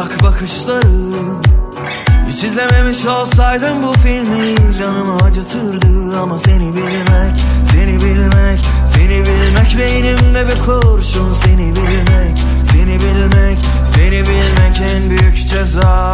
Uzak bakışların Hiç izlememiş olsaydım bu filmi canımı acıtırdı. Ama seni bilmek, seni bilmek, seni bilmek Beynimde bir kurşun. Seni bilmek, seni bilmek, seni bilmek en büyük ceza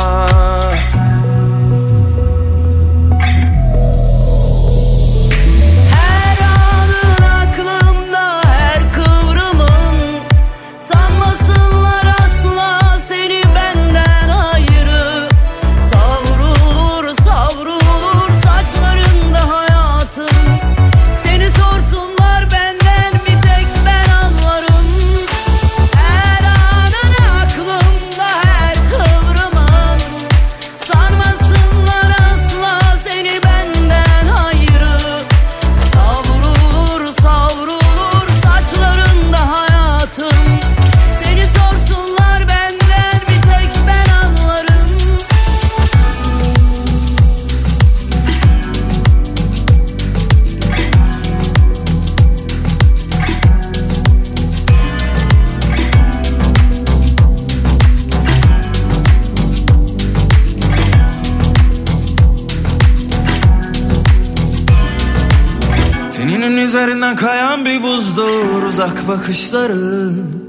bakışların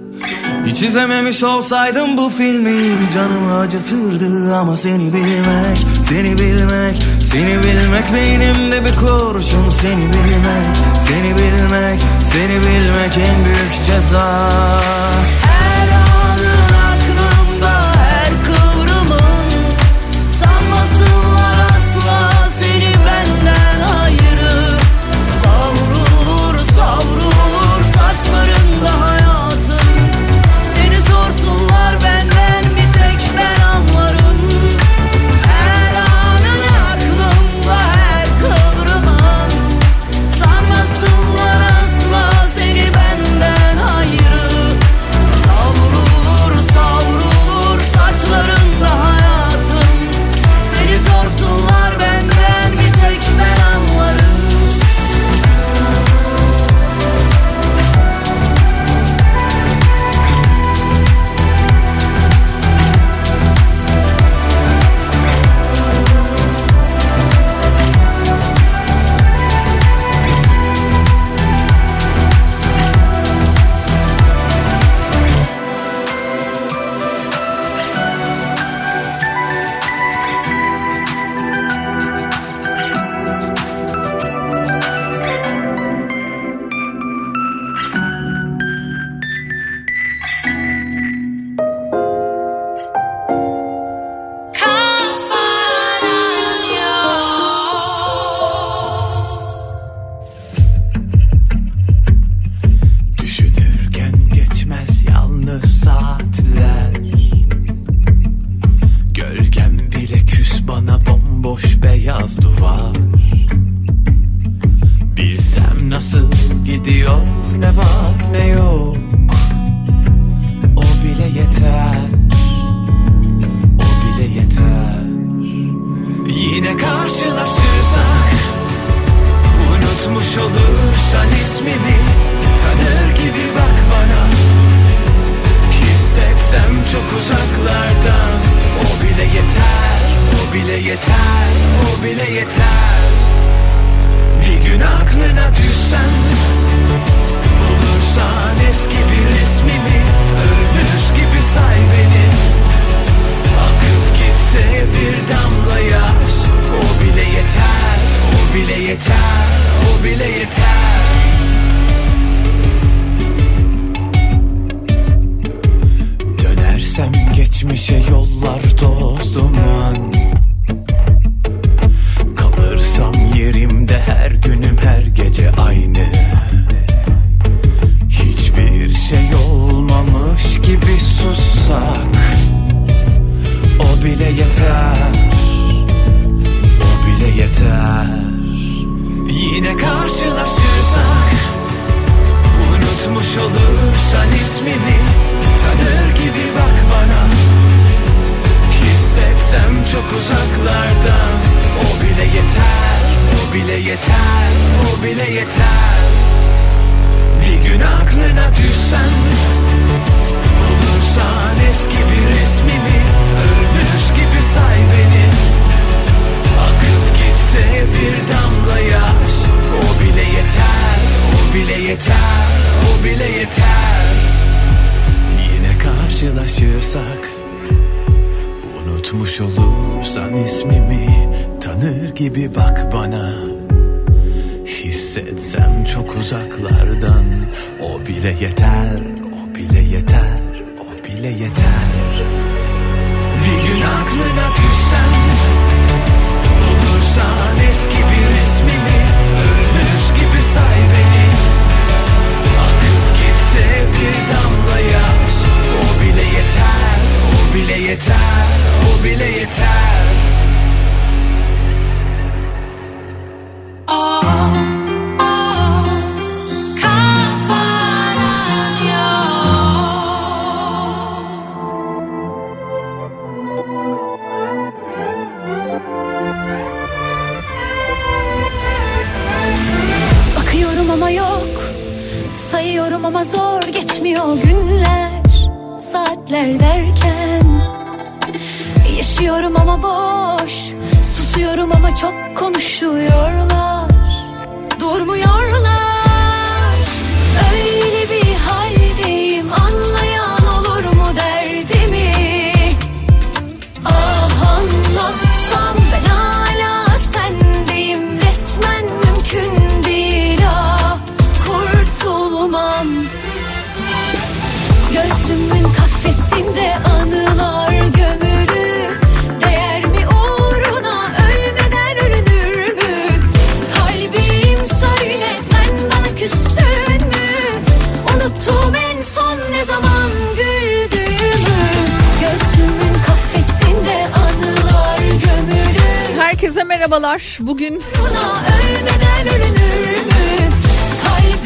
Hiç izlememiş olsaydım bu filmi canımı acıtırdı. Ama seni bilmek, seni bilmek, seni bilmek Beynimde bir kurşun. Seni bilmek, seni bilmek, seni bilmek en büyük ceza konuşuyorlar. Durmuyorlar merhabalar. Bugün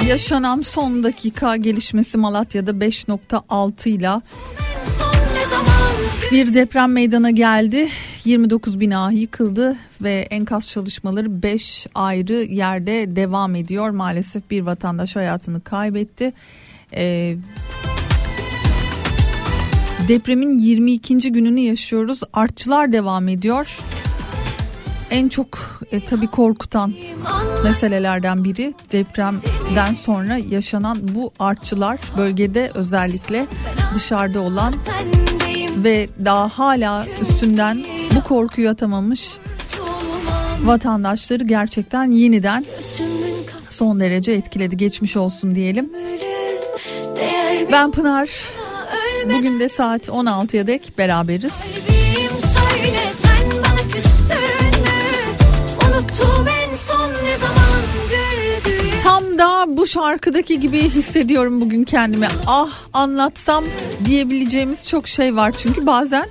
yaşanan son dakika gelişmesi Malatya'da 5.6 ile bir deprem meydana geldi. 29 bina yıkıldı ve enkaz çalışmaları 5 ayrı yerde devam ediyor. Maalesef bir vatandaş hayatını kaybetti. Ee, depremin 22. gününü yaşıyoruz. Artçılar devam ediyor. En çok e, tabii korkutan meselelerden biri depremden sonra yaşanan bu artçılar bölgede özellikle dışarıda olan ve daha hala üstünden bu korkuyu atamamış vatandaşları gerçekten yeniden son derece etkiledi. Geçmiş olsun diyelim. Ben Pınar. Bugün de saat 16'ya dek beraberiz. Tam da bu şarkıdaki gibi hissediyorum bugün kendimi. Ah anlatsam diyebileceğimiz çok şey var. Çünkü bazen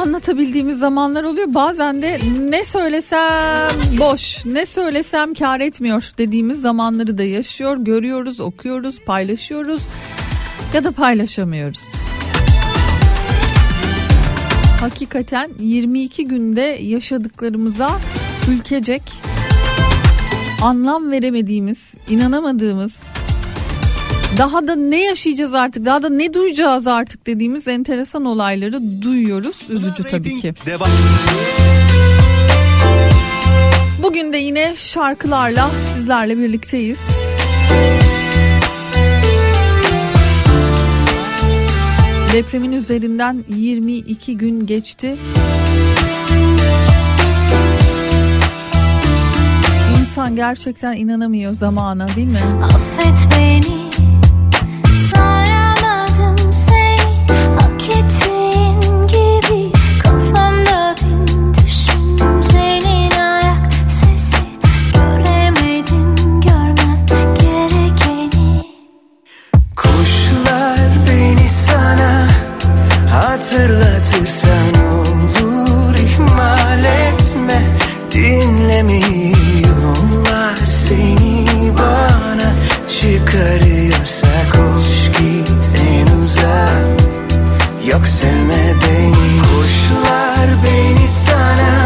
anlatabildiğimiz zamanlar oluyor. Bazen de ne söylesem boş, ne söylesem kar etmiyor dediğimiz zamanları da yaşıyor, görüyoruz, okuyoruz, paylaşıyoruz ya da paylaşamıyoruz. Hakikaten 22 günde yaşadıklarımıza ülkecek anlam veremediğimiz, inanamadığımız, daha da ne yaşayacağız artık, daha da ne duyacağız artık dediğimiz enteresan olayları duyuyoruz. Üzücü tabii ki. Devam. Bugün de yine şarkılarla sizlerle birlikteyiz. Depremin üzerinden 22 gün geçti. İnsan gerçekten inanamıyor zamana değil mi? Affet beni. Saramadım seni. Hak ettiğin gibi Kafamda bin düşüncenin ayak sesi Göremedim görmem gerekeni. Kuşlar beni sana hatırlatırsan olur ihmal etme. Dinlemiyorlar çıkarıyorsa koş git en uzak. Yok sevme beni Kuşlar beni sana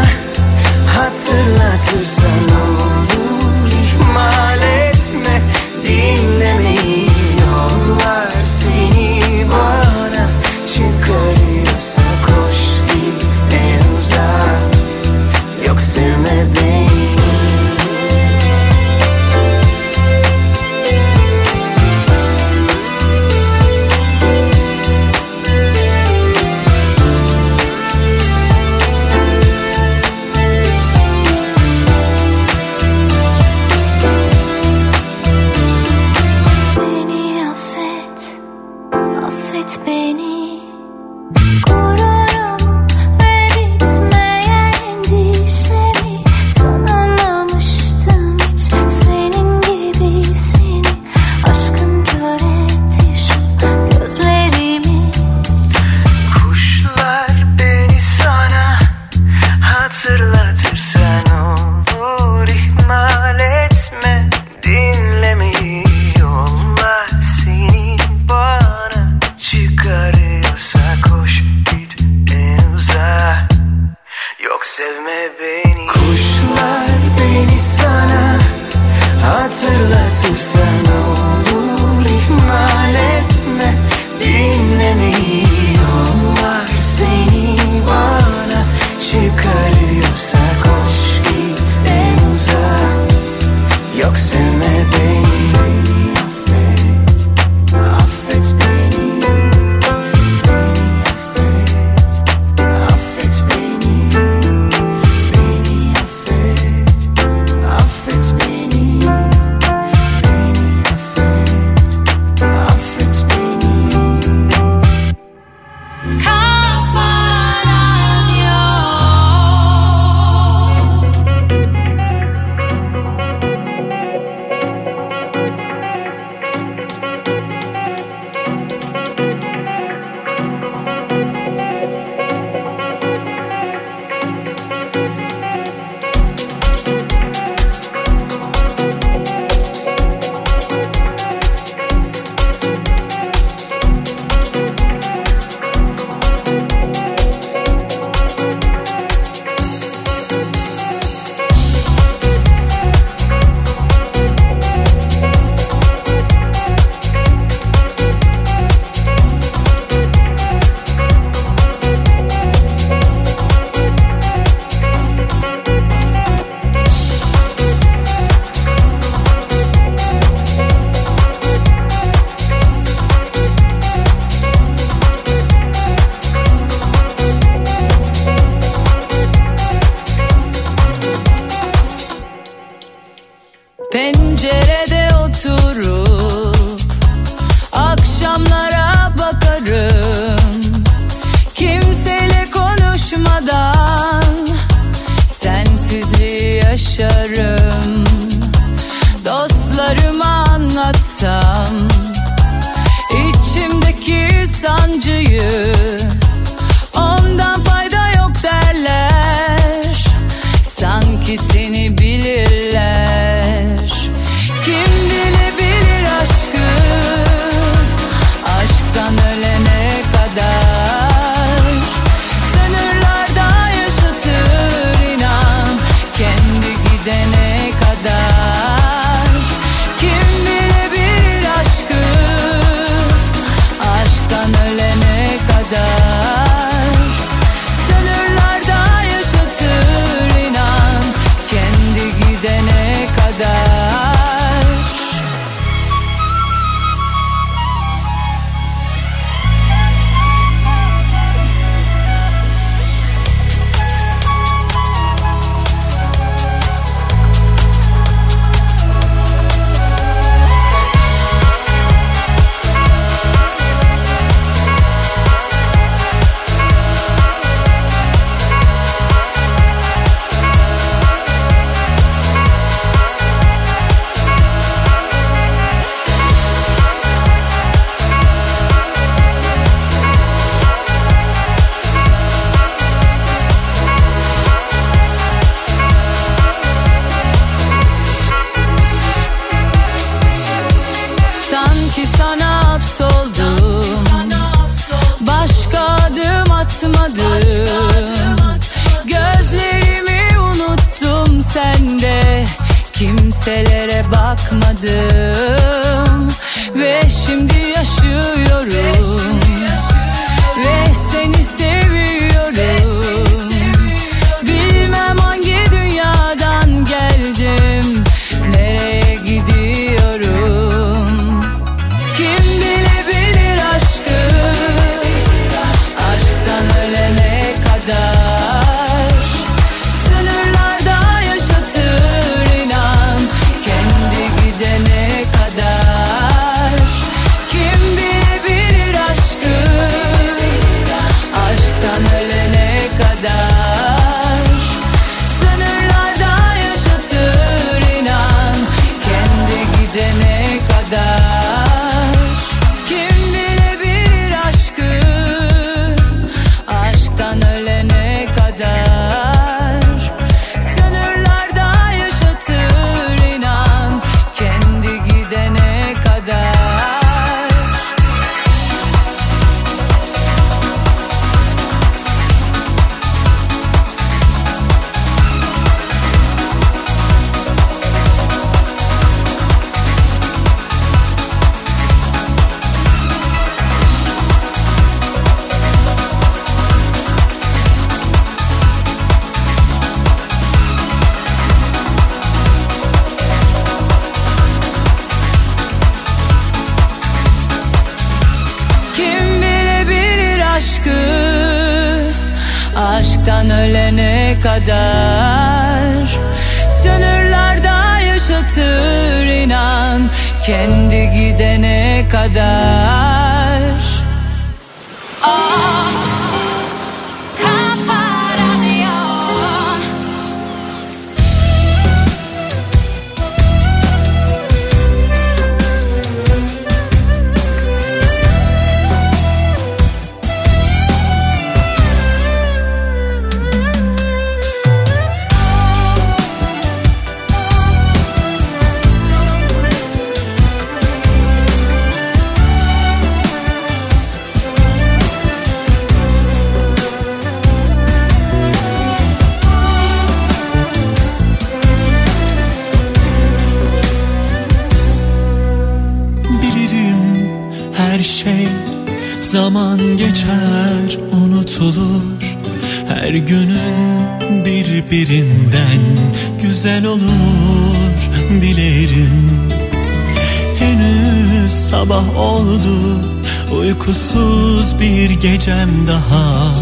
gecem daha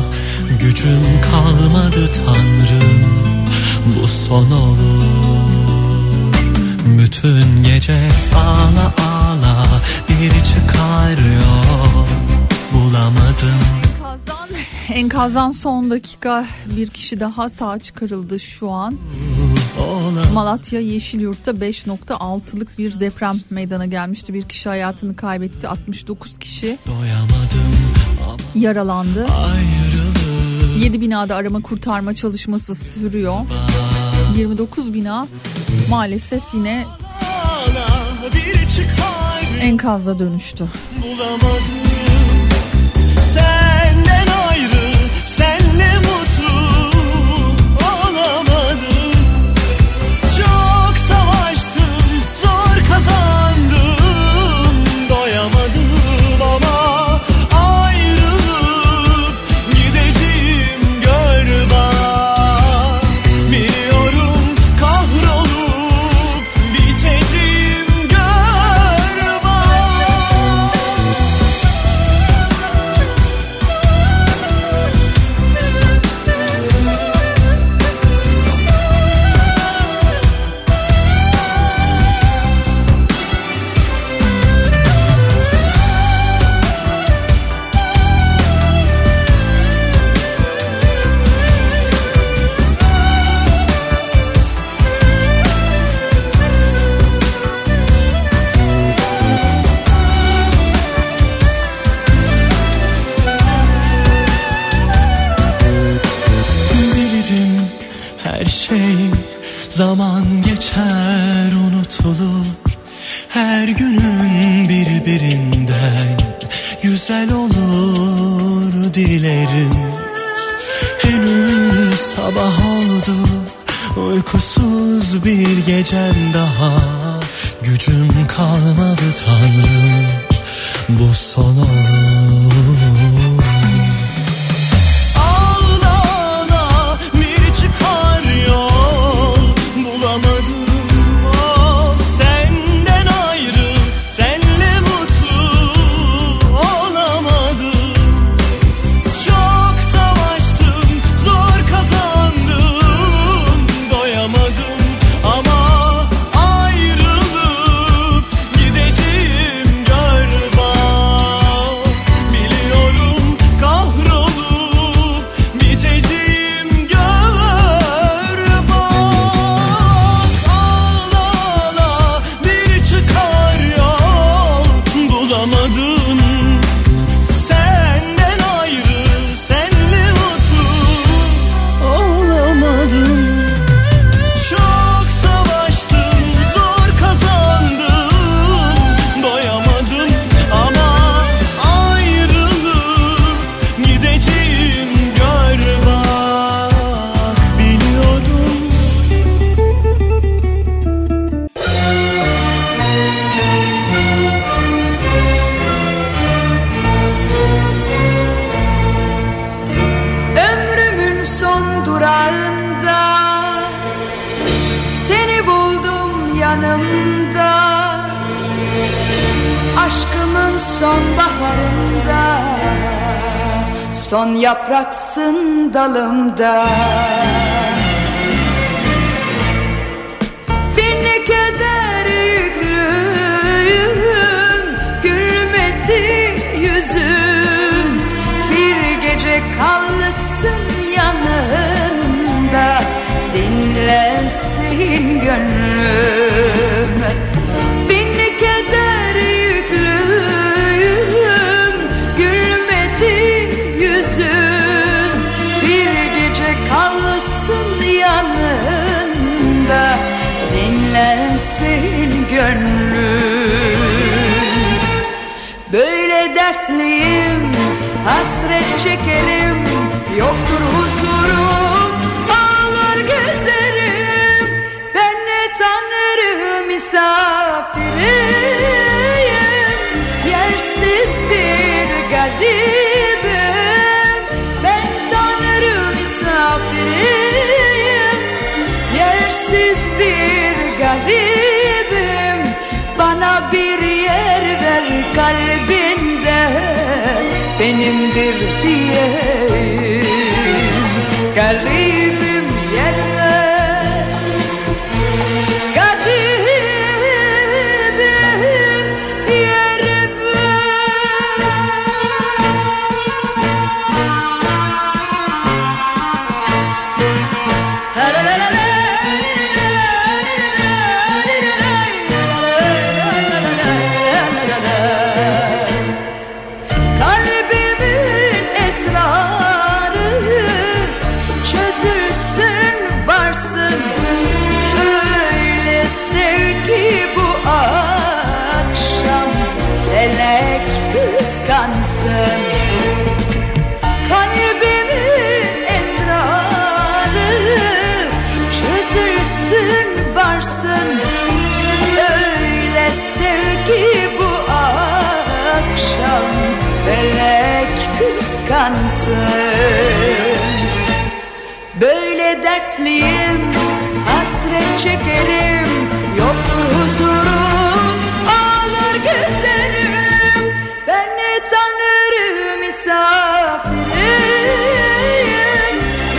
Gücüm kalmadı tanrım bu son olur Bütün gece ağla ağla bir çıkarıyor bulamadım Enkazdan son dakika bir kişi daha sağ çıkarıldı şu an. Malatya Yeşilyurt'ta 5.6'lık bir deprem meydana gelmişti. Bir kişi hayatını kaybetti. 69 kişi. Doyamadım yaralandı. Ayrılık. 7 binada arama kurtarma çalışması sürüyor. 29 bina maalesef yine enkaza dönüştü. Bulamadım sen dalımda. sentir-te hasretliyim Hasret çekerim Yoktur huzurum Ağlar gözlerim Beni tanır misafirim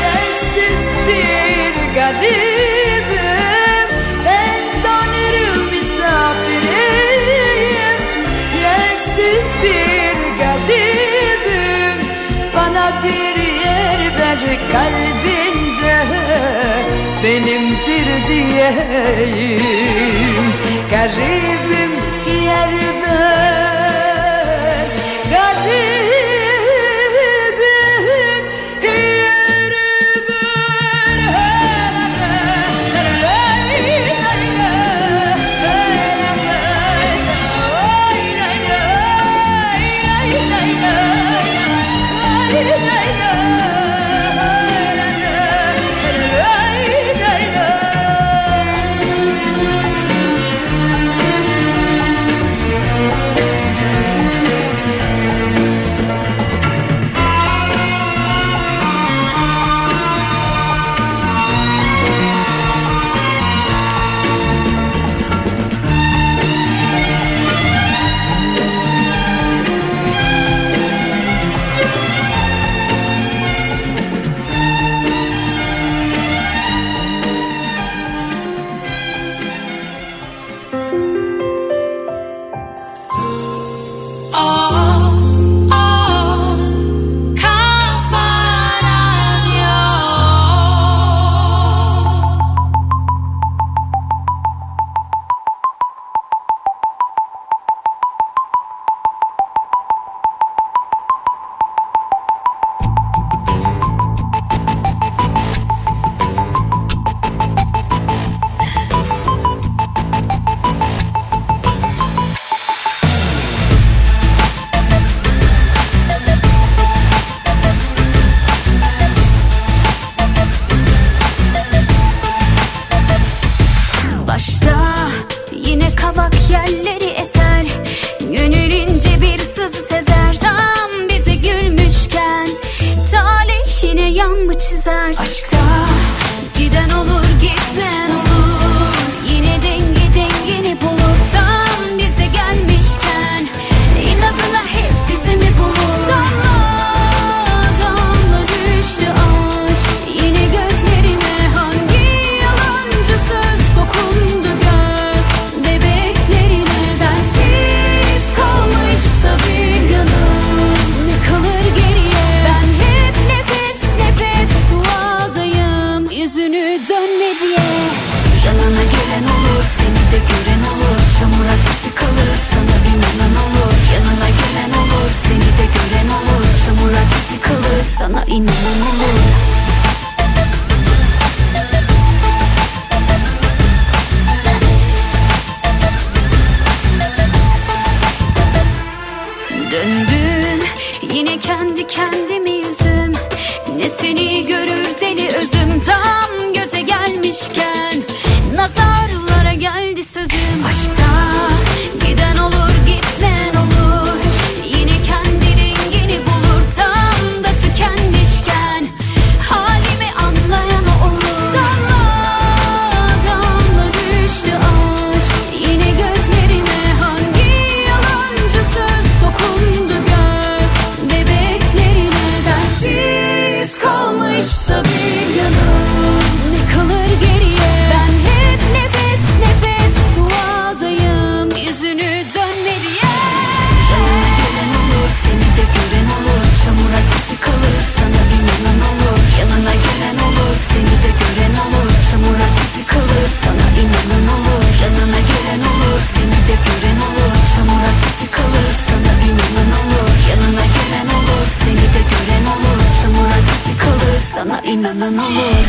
Yersiz bir garibim Ben tanır misafirim Yersiz bir garibim Bana bir yer ver kalbim benimdir diyeyim. Garibim yer Ne seni görür deli sana inanan olur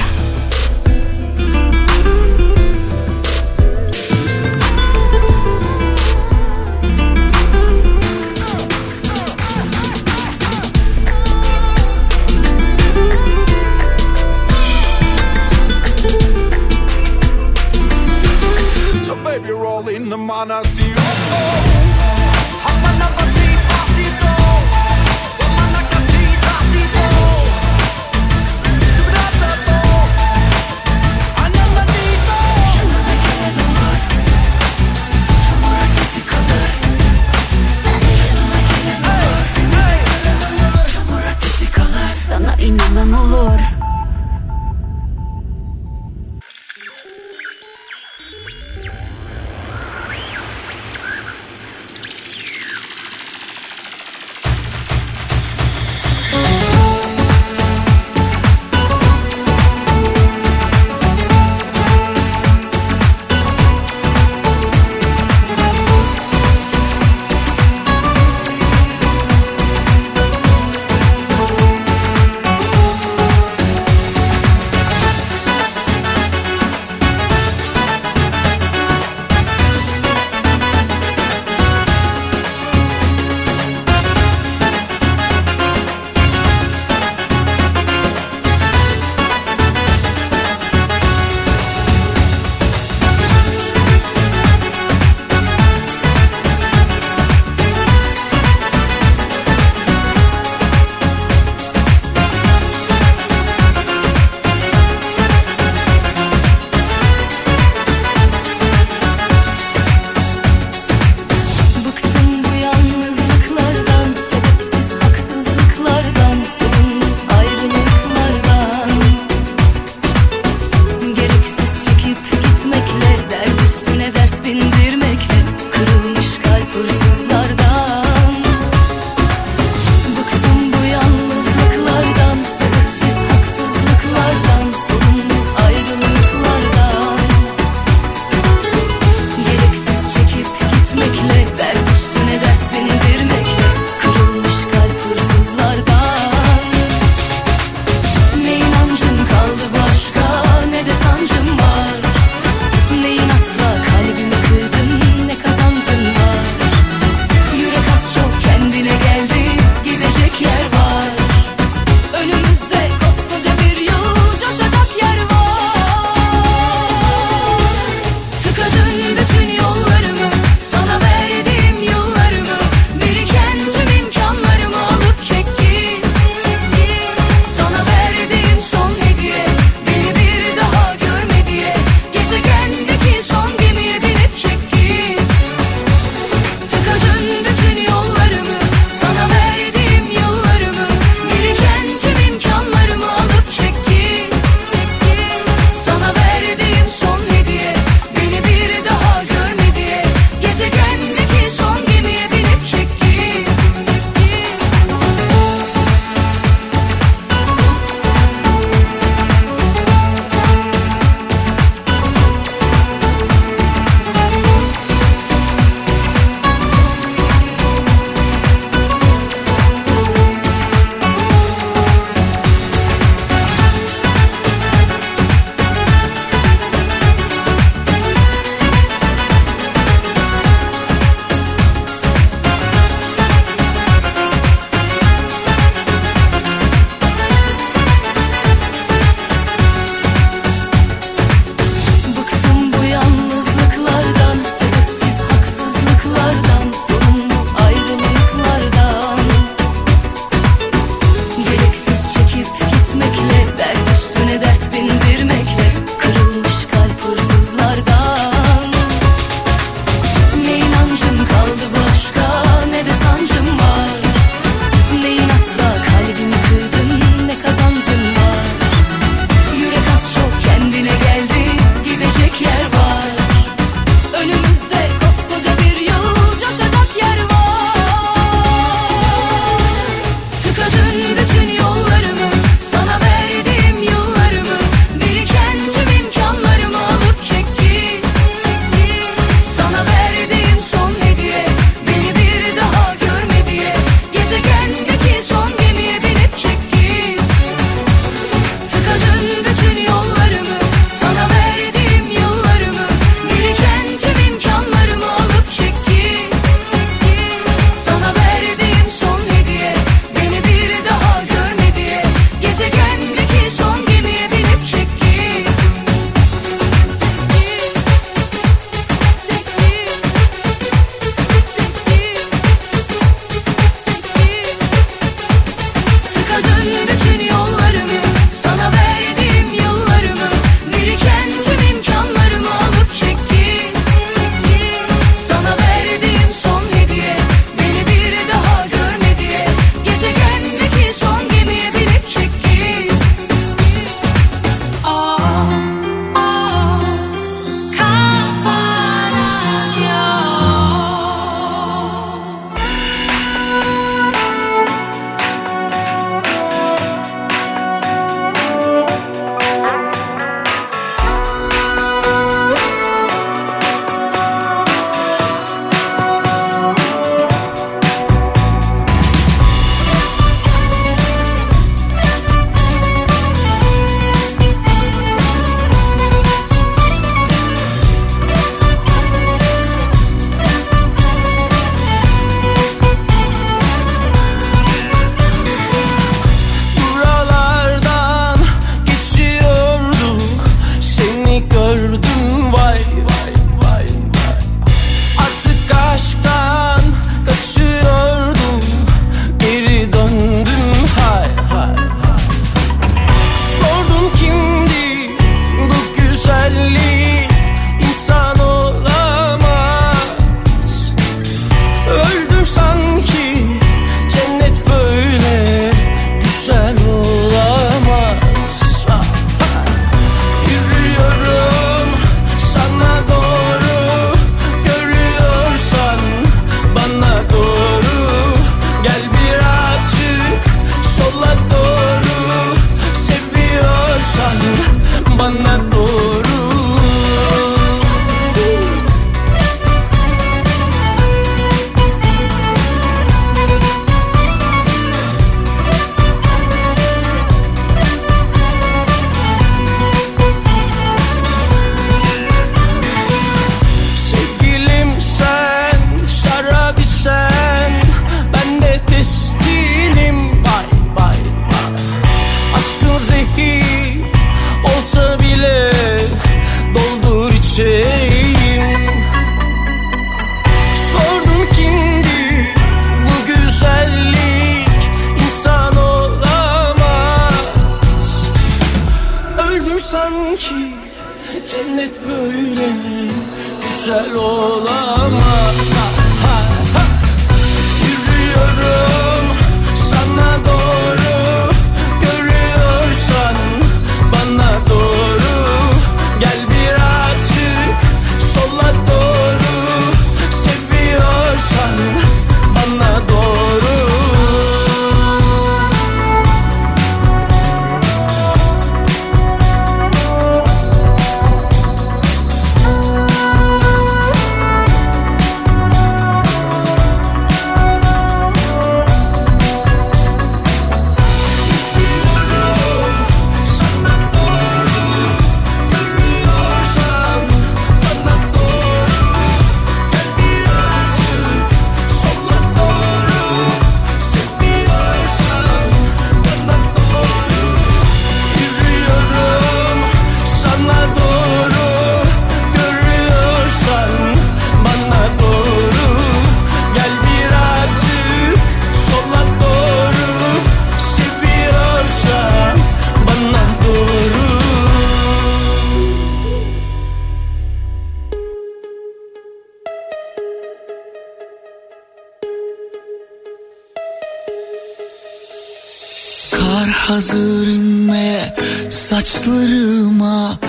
hazır inmeye saçlarıma.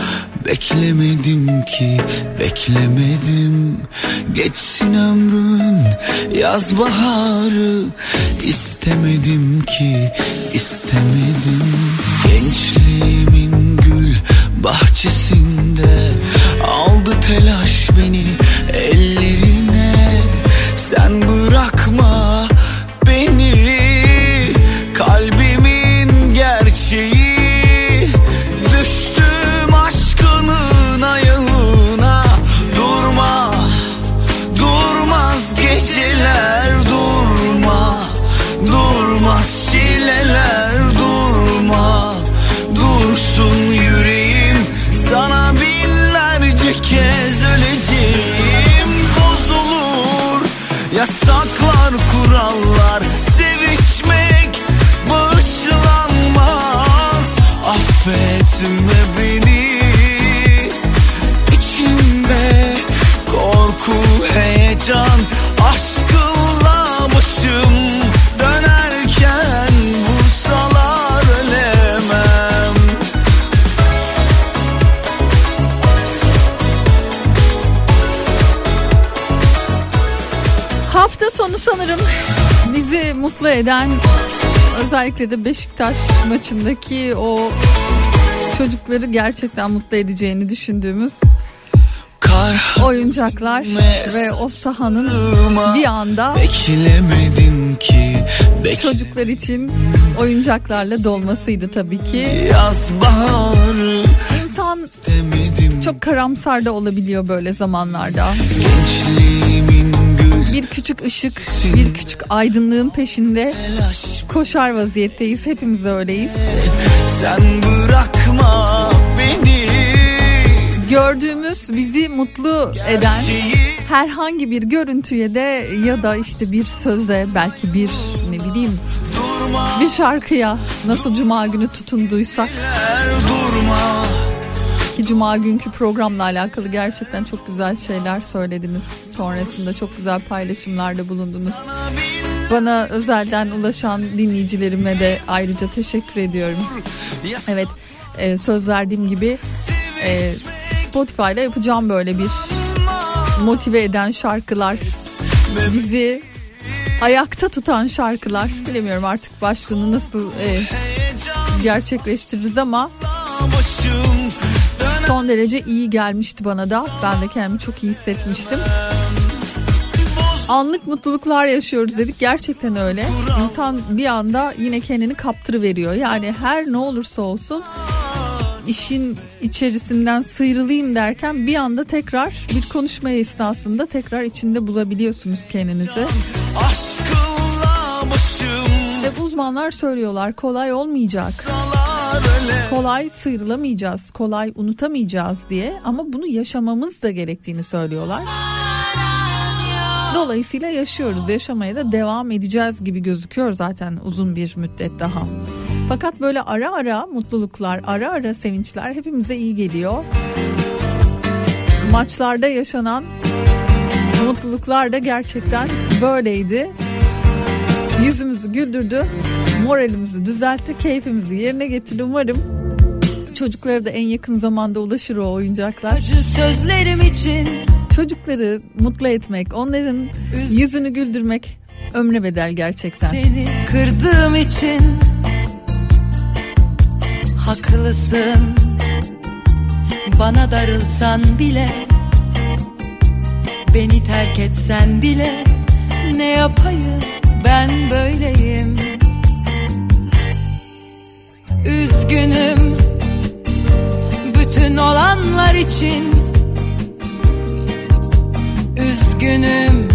Beklemedim ki beklemedim. Geçsin ömrümün yaz baharı. İstemedim ki istemedim. Gençliğimin gül bahçesinde Aldı telaş beni ellerine. Sen bırakma mutlu eden özellikle de Beşiktaş maçındaki o çocukları gerçekten mutlu edeceğini düşündüğümüz oyuncaklar ve o sahanın bir anda Beklemedim ki Bekle çocuklar için oyuncaklarla dolmasıydı tabii ki. İnsan çok karamsar da olabiliyor böyle zamanlarda. gençliğimin gül Bir küçük ışık, bir küçük aydınlığın peşinde koşar vaziyetteyiz. Hepimiz öyleyiz. Sen bırakma beni Gördüğümüz bizi mutlu eden herhangi bir görüntüye de ya da işte bir söze belki bir ne bileyim bir şarkıya nasıl cuma günü tutunduysak durma ki cuma günkü programla alakalı gerçekten çok güzel şeyler söylediniz. Sonrasında çok güzel paylaşımlarda bulundunuz. Bana özelden ulaşan dinleyicilerime de ayrıca teşekkür ediyorum. Evet e, söz verdiğim gibi e, Spotify'la yapacağım böyle bir motive eden şarkılar. Bizi ayakta tutan şarkılar. Bilemiyorum artık başlığını nasıl e, gerçekleştiririz ama başım son derece iyi gelmişti bana da. Ben de kendimi çok iyi hissetmiştim. Anlık mutluluklar yaşıyoruz dedik. Gerçekten öyle. İnsan bir anda yine kendini kaptırıveriyor. Yani her ne olursa olsun işin içerisinden sıyrılayım derken bir anda tekrar bir konuşma esnasında tekrar içinde bulabiliyorsunuz kendinizi. Ve uzmanlar söylüyorlar kolay olmayacak. öle kolay sıyrılamayacağız, kolay unutamayacağız diye ama bunu yaşamamız da gerektiğini söylüyorlar. Dolayısıyla yaşıyoruz, yaşamaya da devam edeceğiz gibi gözüküyor zaten uzun bir müddet daha. Fakat böyle ara ara mutluluklar, ara ara sevinçler hepimize iyi geliyor. Maçlarda yaşanan mutluluklar da gerçekten böyleydi. Yüzümüzü güldürdü, moralimizi düzeltti, keyfimizi yerine getirdi. Umarım. Çocuklara da en yakın zamanda ulaşır o oyuncaklar. Acı sözlerim için. Çocukları mutlu etmek, onların Üz- yüzünü güldürmek ömre bedel gerçekten. Seni kırdığım için. Haklısın. Bana darılsan bile. Beni terk etsen bile. Ne yapayım? Ben böyleyim Üzgünüm Bütün olanlar için. Üzgünüm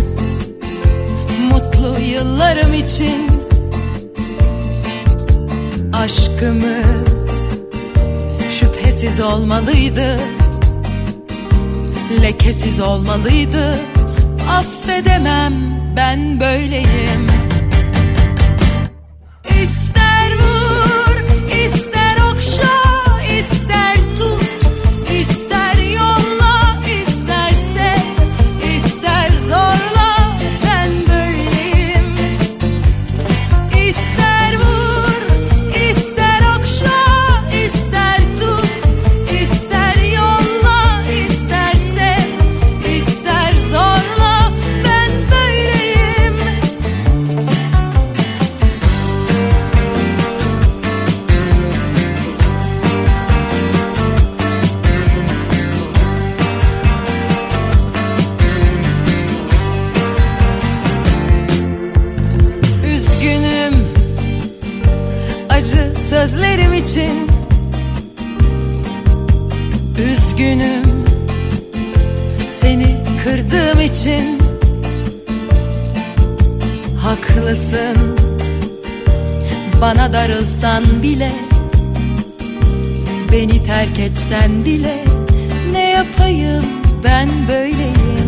Mutlu yıllarım için. Aşkımız şüphesiz olmalıydı Lekesiz olmalıydı. Affedemem ben böyleyim için haklısın. Bana darılsan bile Beni terk etsen bile Ne yapayım ben böyleyim?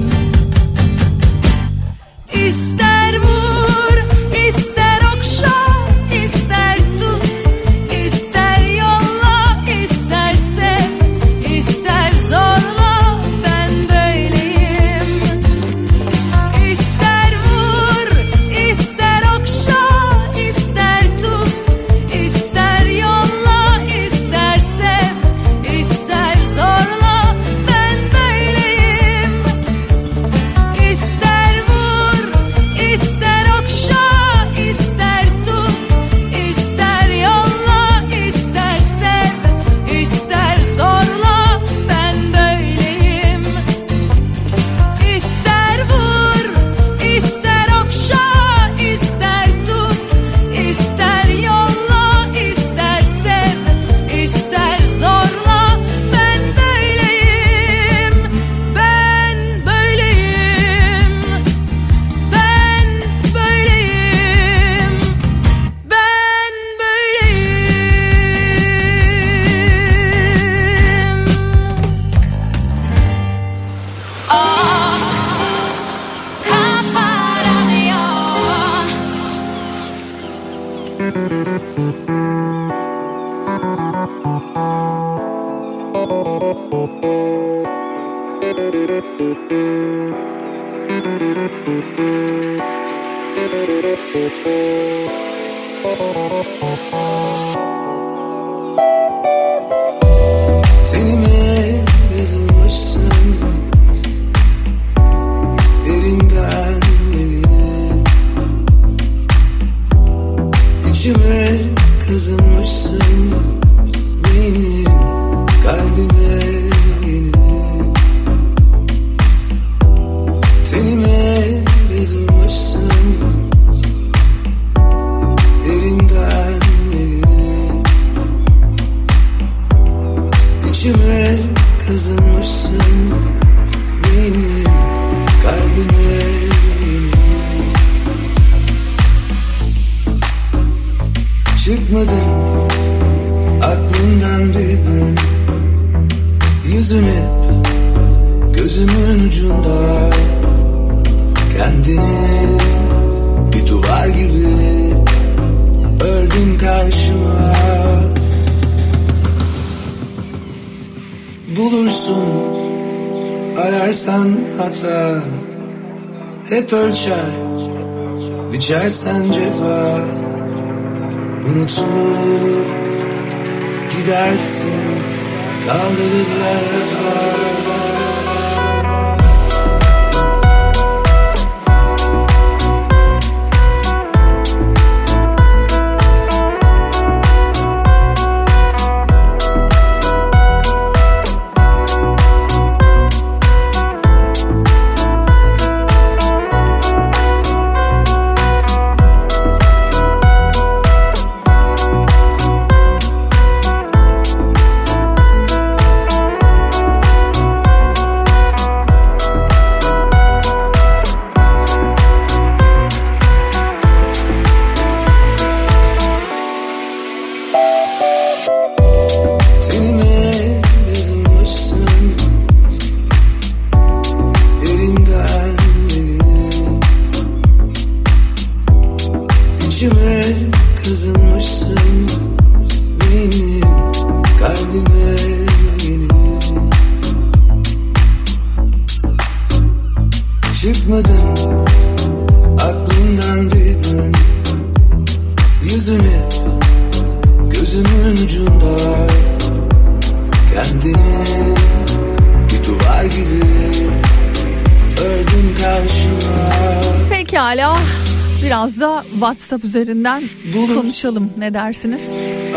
WhatsApp üzerinden Bulur. konuşalım ne dersiniz?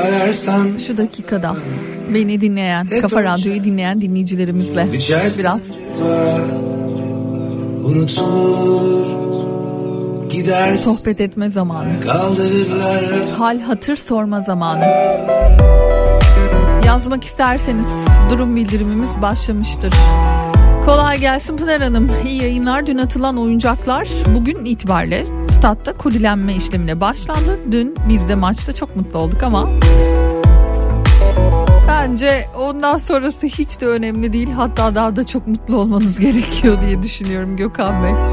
Ararsan şu dakikada beni dinleyen, Hep Kafa Radyo'yu dinleyen dinleyicilerimizle biraz unutulur gider sohbet etme zamanı. Kaldırırlar hal hatır sorma zamanı. Yazmak isterseniz durum bildirimimiz başlamıştır. Kolay gelsin Pınar Hanım. İyi yayınlar. Dün atılan oyuncaklar bugün itibariyle statta kolilenme işlemine başlandı. Dün biz de maçta çok mutlu olduk ama bence ondan sonrası hiç de önemli değil. Hatta daha da çok mutlu olmanız gerekiyor diye düşünüyorum Gökhan Bey.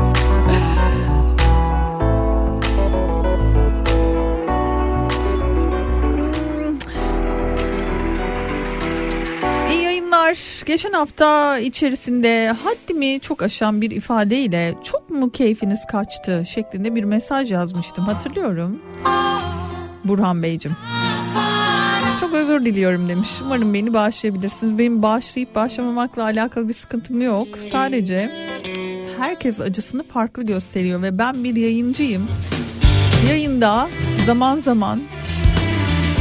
Geçen hafta içerisinde haddimi çok aşan bir ifadeyle çok mu keyfiniz kaçtı şeklinde bir mesaj yazmıştım hatırlıyorum. Burhan Beyciğim. Çok özür diliyorum demiş. Umarım beni bağışlayabilirsiniz. Benim bağışlayıp bağışlamamakla alakalı bir sıkıntım yok. Sadece herkes acısını farklı gösteriyor ve ben bir yayıncıyım. Yayında zaman zaman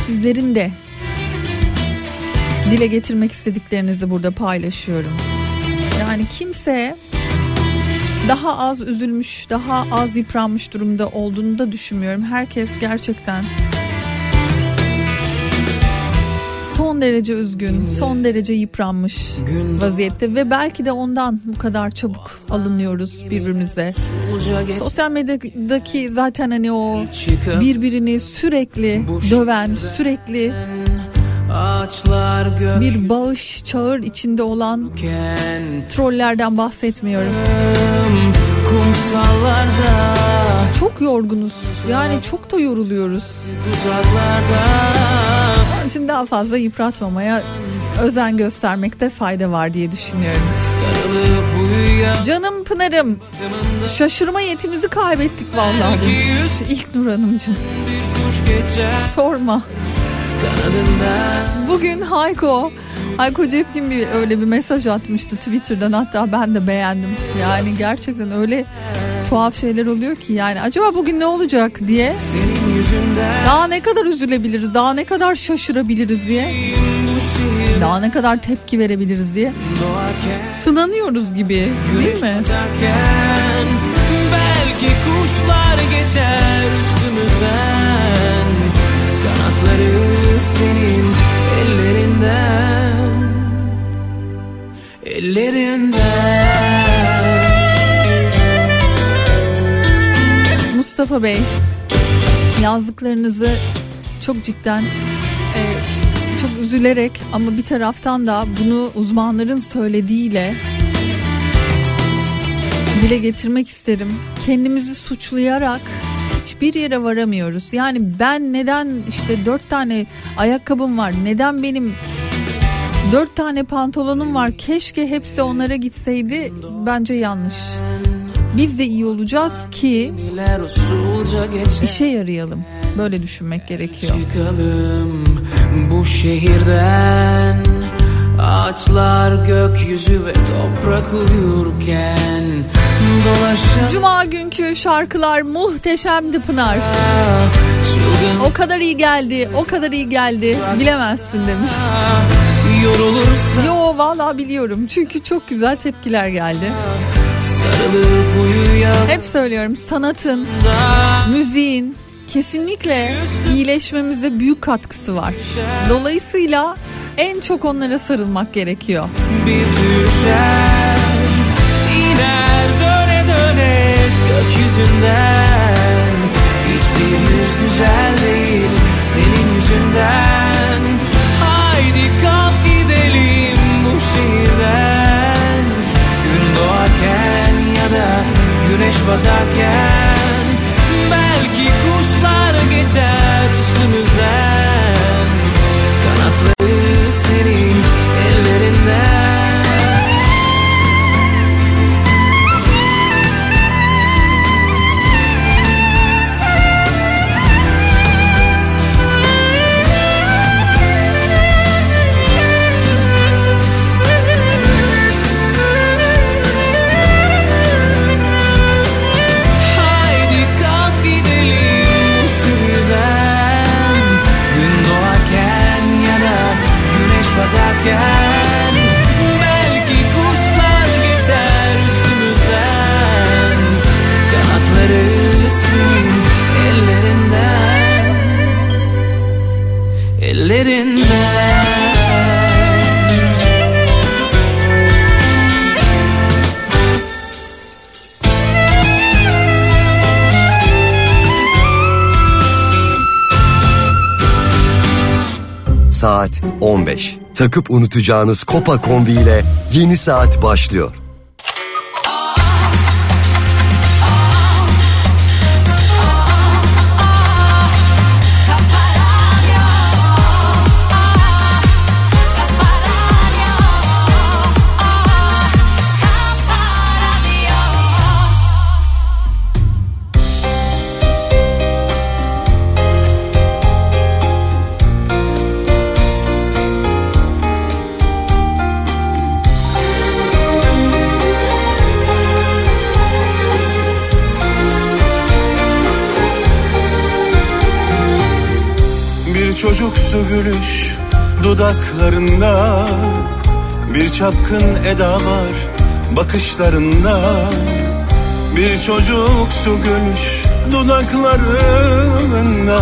sizlerin de dile getirmek istediklerinizi burada paylaşıyorum. Yani kimse daha az üzülmüş, daha az yıpranmış durumda olduğunu da düşünmüyorum. Herkes gerçekten son derece üzgün, son derece yıpranmış vaziyette ve belki de ondan bu kadar çabuk alınıyoruz birbirimize. Sosyal medyadaki zaten hani o birbirini sürekli döven, sürekli bir bağış çağır içinde olan trollerden bahsetmiyorum. Çok yorgunuz. Yani çok da yoruluyoruz. Onun için daha fazla yıpratmamaya özen göstermekte fayda var diye düşünüyorum. Canım Pınar'ım şaşırma yetimizi kaybettik vallahi. İlk Nur Hanımcığım. Sorma. Bugün Hayko Hayko Cepkin bir öyle bir mesaj atmıştı Twitter'dan hatta ben de beğendim. Yani gerçekten öyle tuhaf şeyler oluyor ki yani acaba bugün ne olacak diye daha ne kadar üzülebiliriz daha ne kadar şaşırabiliriz diye daha ne kadar tepki verebiliriz diye sınanıyoruz gibi değil mi? belki kuşlar geçer üstümüzden senin ellerinden ellerinden Mustafa Bey yazdıklarınızı çok cidden e, çok üzülerek ama bir taraftan da bunu uzmanların söylediğiyle dile getirmek isterim. Kendimizi suçlayarak hiçbir yere varamıyoruz. Yani ben neden işte dört tane ayakkabım var neden benim dört tane pantolonum var keşke hepsi onlara gitseydi bence yanlış. Biz de iyi olacağız ki işe yarayalım. Böyle düşünmek gerekiyor. Çıkalım bu şehirden Ağaçlar gökyüzü ve toprak uyurken Dolaşan Cuma günkü şarkılar muhteşemdi Pınar. O kadar iyi geldi, o kadar iyi geldi. Bilemezsin demiş. yorulursa Yo vallahi biliyorum. Çünkü çok güzel tepkiler geldi. Hep söylüyorum sanatın, müziğin kesinlikle iyileşmemize büyük katkısı var. Dolayısıyla en çok onlara sarılmak gerekiyor. bir düşer gökyüzünden Hiçbir yüz güzel değil senin yüzünden. Haydi kalk gidelim bu şehirden. Gün doğarken ya da güneş batarken. Belki kuşlar geçer üstümüzden. Kanatları derinden Saat 15. Takıp unutacağınız Kopa kombi ile yeni saat başlıyor. Çocuksu gülüş dudaklarında. Bir çapkın eda var bakışlarında. Bir çocuksu gülüş dudaklarında.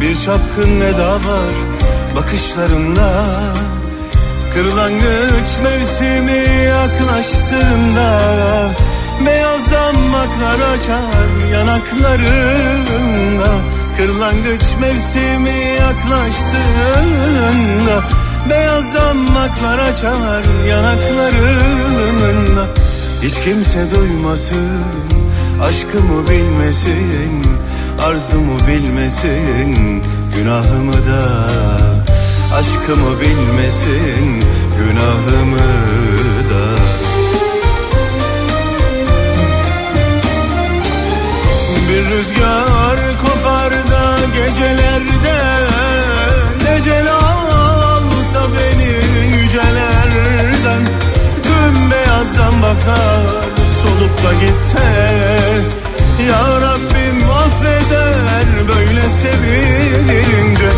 Bir çapkın eda var bakışlarında. Kırlangıç mevsimi yaklaştığında Beyaz damaklar açar yanaklarında Kırlangıç mevsimi yaklaştığında Beyaz damaklar açar yanaklarında Hiç kimse duymasın Aşkımı bilmesin Arzumu bilmesin Günahımı da Aşkımı bilmesin Günahımı da Bir rüzgar gecelerde Necel alsa beni yücelerden. Tüm beyazdan bakar solup da gitse. Ya Rabbim affeder böyle sevince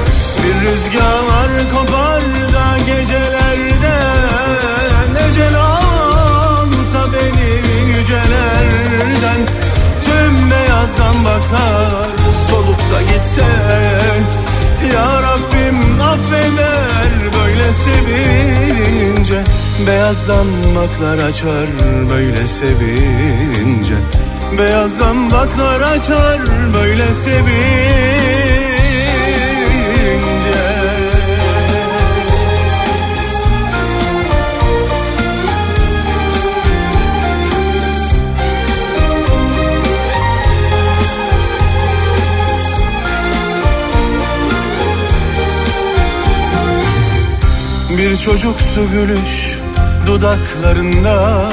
Bir rüzgar kopar da gecelerde Necel alsa beni yücelerden. Tüm beyazdan bakar da gitse Ya Rabbim affeder böyle sevince. Beyaz damaklar açar böyle sevince. Beyaz damaklar açar böyle sevince Bir çocuksu gülüş dudaklarında.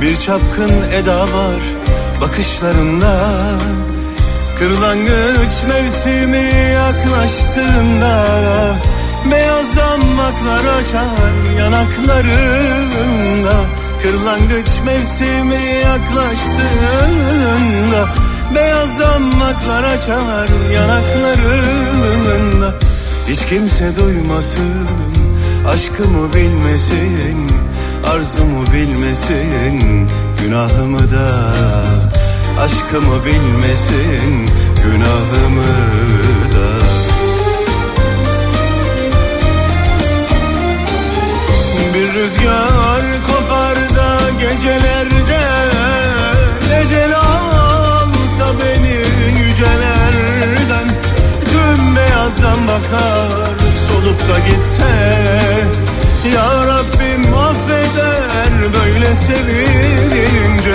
Bir çapkın eda var bakışlarında. Kırlangıç mevsimi yaklaştığında Beyaz damaklar açar yanaklarında. Kırlangıç mevsimi yaklaştığında Beyaz damaklar açar yanaklarında. Hiç kimse duymasın Aşkımı bilmesin Arzumu bilmesin Günahımı da. Aşkımı bilmesin Günahımı da. Bir rüzgar kopar da gecelerde Necel alsa beni yücelerden. Tüm beyazdan bakar solup da gitse Ya Rabbim affeder böyle sevince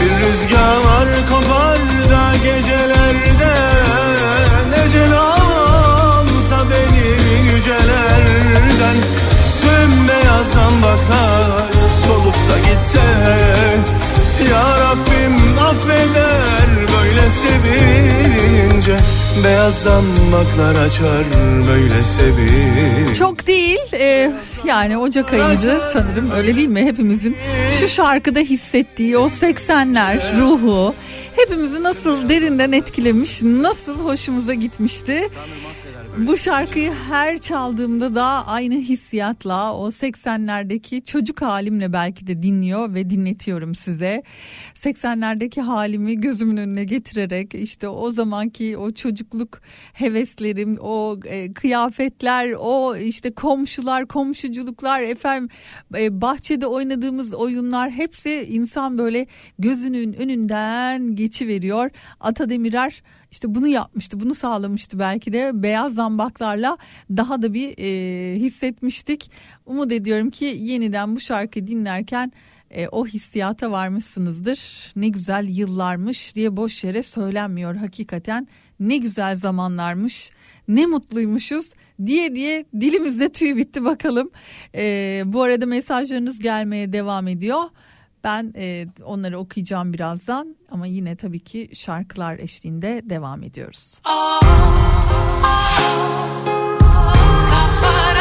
Bir rüzgar kopar da gecelerde Necel alsa beni yücelerden. Tüm beyazdan bakar solup da gitse Ya Rabbim affeder böyle sevince Beyaz damaklar açar böyle sevince Çok değil e, yani Ocak ayıydı sanırım öyle değil mi? Hepimizin şu şarkıda hissettiği o 80'ler ruhu hepimizi nasıl derinden etkilemiş nasıl hoşumuza gitmişti Bu şarkıyı her çaldığımda da aynı hissiyatla o 80'lerdeki çocuk halimle belki de dinliyor ve dinletiyorum size. 80'lerdeki halimi gözümün önüne getirerek işte o zamanki o çocukluk heveslerim, o e, kıyafetler, o işte komşular, komşuculuklar, efendim e, bahçede oynadığımız oyunlar hepsi insan böyle gözünün önünden geçiveriyor. Ata Demirer işte bunu yapmıştı, bunu sağlamıştı belki de beyaz zambaklarla daha da bir e, hissetmiştik. Umut ediyorum ki yeniden bu şarkıyı dinlerken e, o hissiyata varmışsınızdır. Ne güzel yıllarmış diye boş yere söylenmiyor hakikaten. Ne güzel zamanlarmış, ne mutluymuşuz diye diye dilimizde tüy bitti bakalım. E, bu arada mesajlarınız gelmeye devam ediyor. Ben e, onları okuyacağım birazdan ama yine tabii ki şarkılar eşliğinde devam ediyoruz. Yana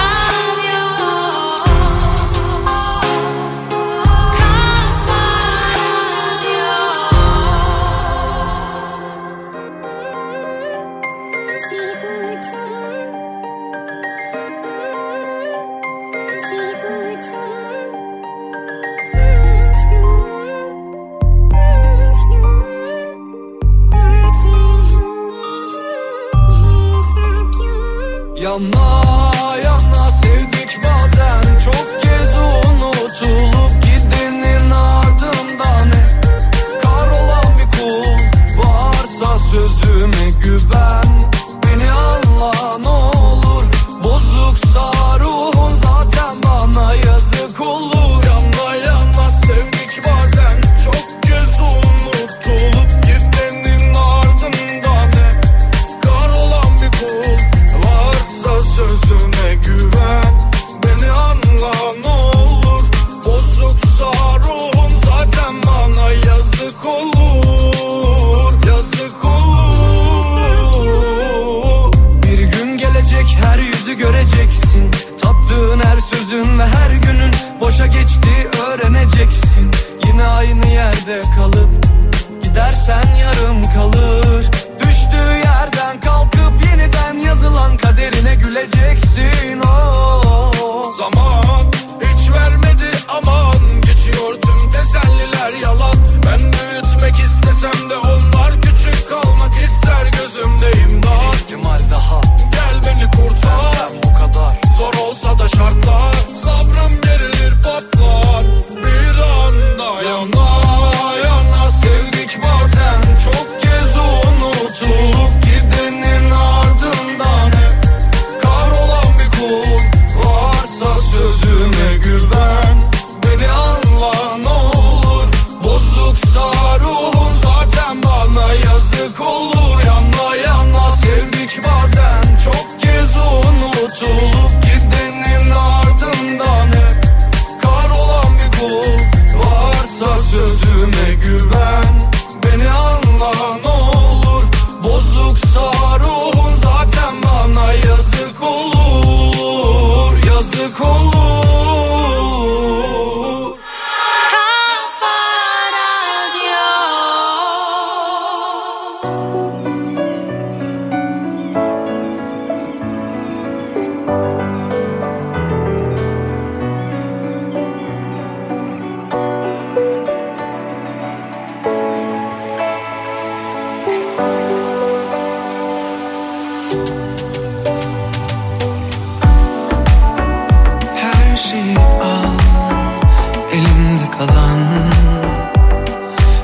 kalan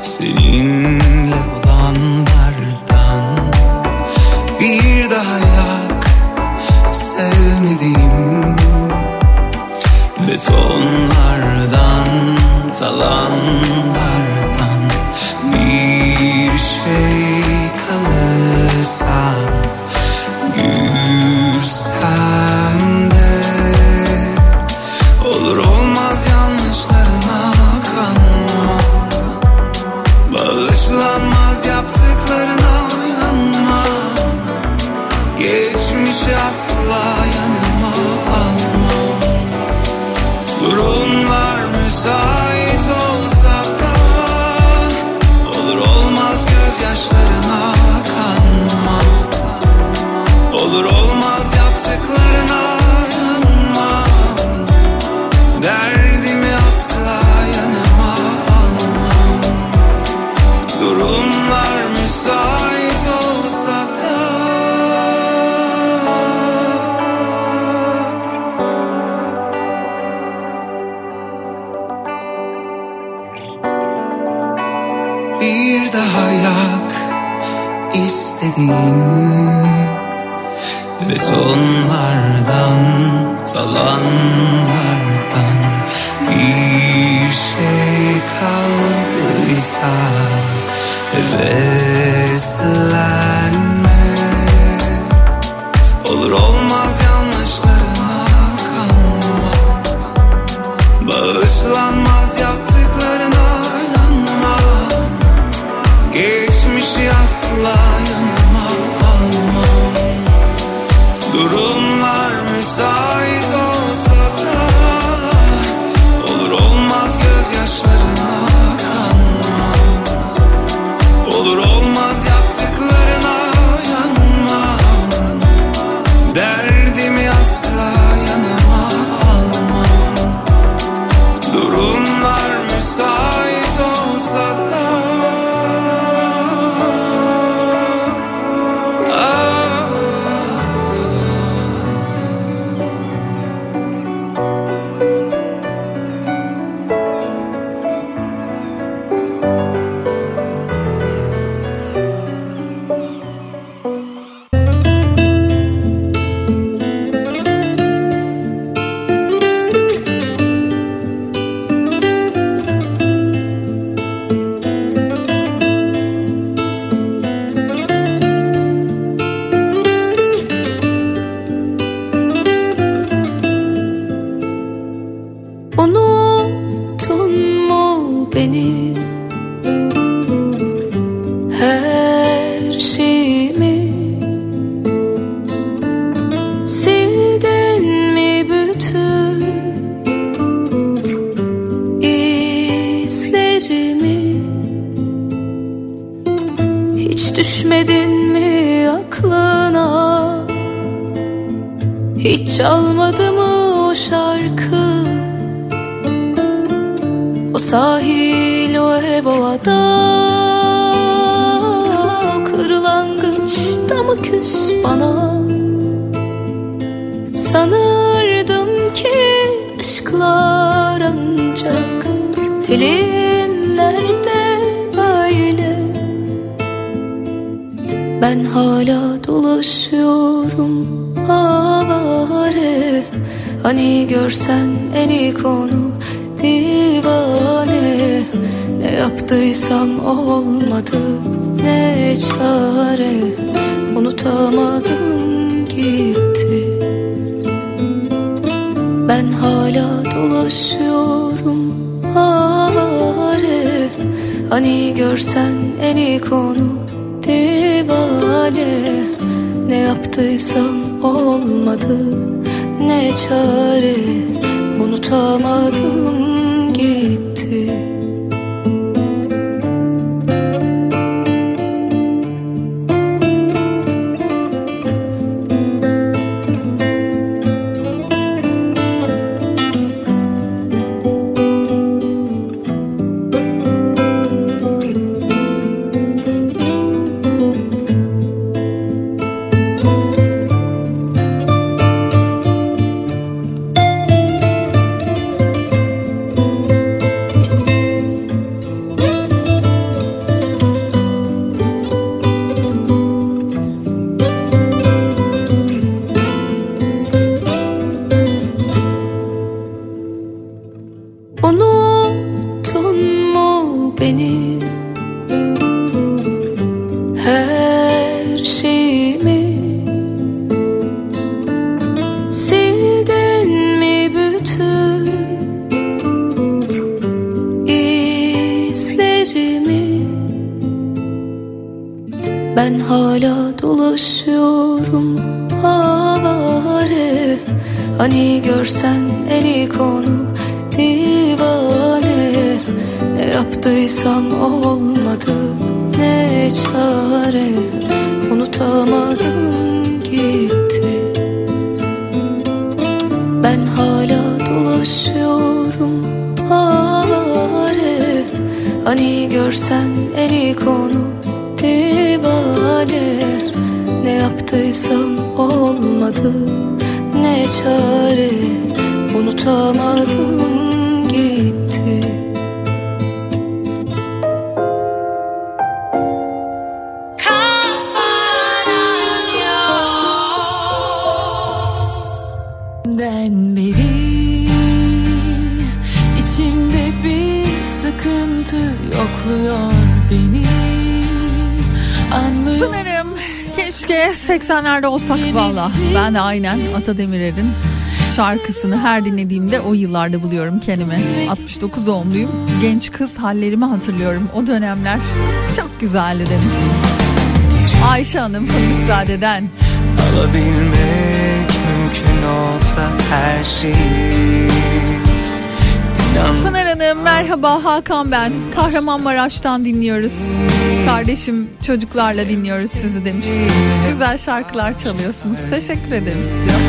Senin. O sahil o ev o hep ovada Kırlangıçta mı küs bana? Sanırdım ki aşklar ancak Filmlerde böyle? Ben hala dolaşıyorum avare. Hani görsen en iyi konu divane. Ne yaptıysam olmadı ne çare. Unutamadım gitti. Ben hala dolaşıyorum hare. Hani görsen en iyi konu divane. Ne yaptıysam olmadı ne çare. Unutamadım 80'lerde olsak valla. Ben de aynen Ata Demirer'in şarkısını her dinlediğimde o yıllarda buluyorum kendimi. 69 doğumluyum. Genç kız hallerimi hatırlıyorum. O dönemler çok güzeldi demiş. Ayşe Hanım Fındıkzade'den. Alabilmek mümkün olsa her şeyi merhaba Hakan ben. Kahramanmaraş'tan dinliyoruz. Kardeşim çocuklarla dinliyoruz sizi demiş. Güzel şarkılar çalıyorsunuz. Teşekkür ederiz diyor.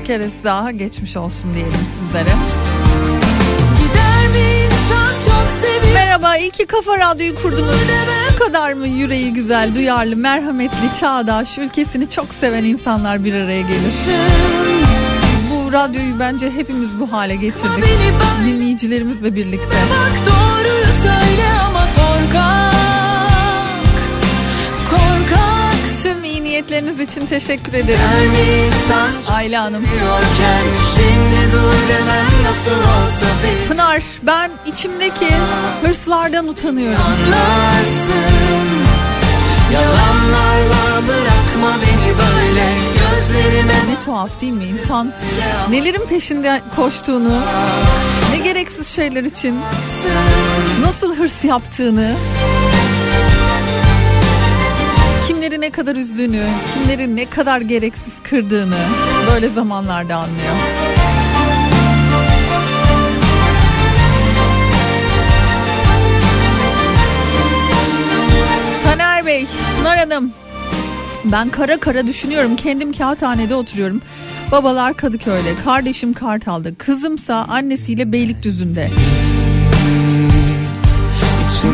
Bir keresi daha geçmiş olsun diyelim sizlere. Merhaba iyi ki Kafa Radyo'yu kurdunuz. Bu kadar mı yüreği güzel, duyarlı, merhametli, çağdaş, ülkesini çok seven insanlar bir araya gelir. Bu radyoyu bence hepimiz bu hale getirdik. Dinleyicilerimizle birlikte. Bak doğruyu söyle ama korkak Korkak Tüm iyi niyetleriniz için teşekkür ederim. Ayla Hanım. Şimdi dur demem nasıl olsa bir Pınar ben içimdeki hırslardan utanıyorum. anlarsın Yalanlarla bırakma beni böyle Ne tuhaf değil mi insan nelerin peşinde koştuğunu, ne gereksiz şeyler için nasıl hırs yaptığını, kimleri ne kadar üzdüğünü, kimleri ne kadar gereksiz kırdığını böyle zamanlarda anlıyor. Taner Bey, Pınar Hanım. Ben kara kara düşünüyorum. Kendim kağıthanede oturuyorum. Babalar Kadıköy'de, kardeşim Kartal'da, kızımsa annesiyle Beylikdüzü'nde.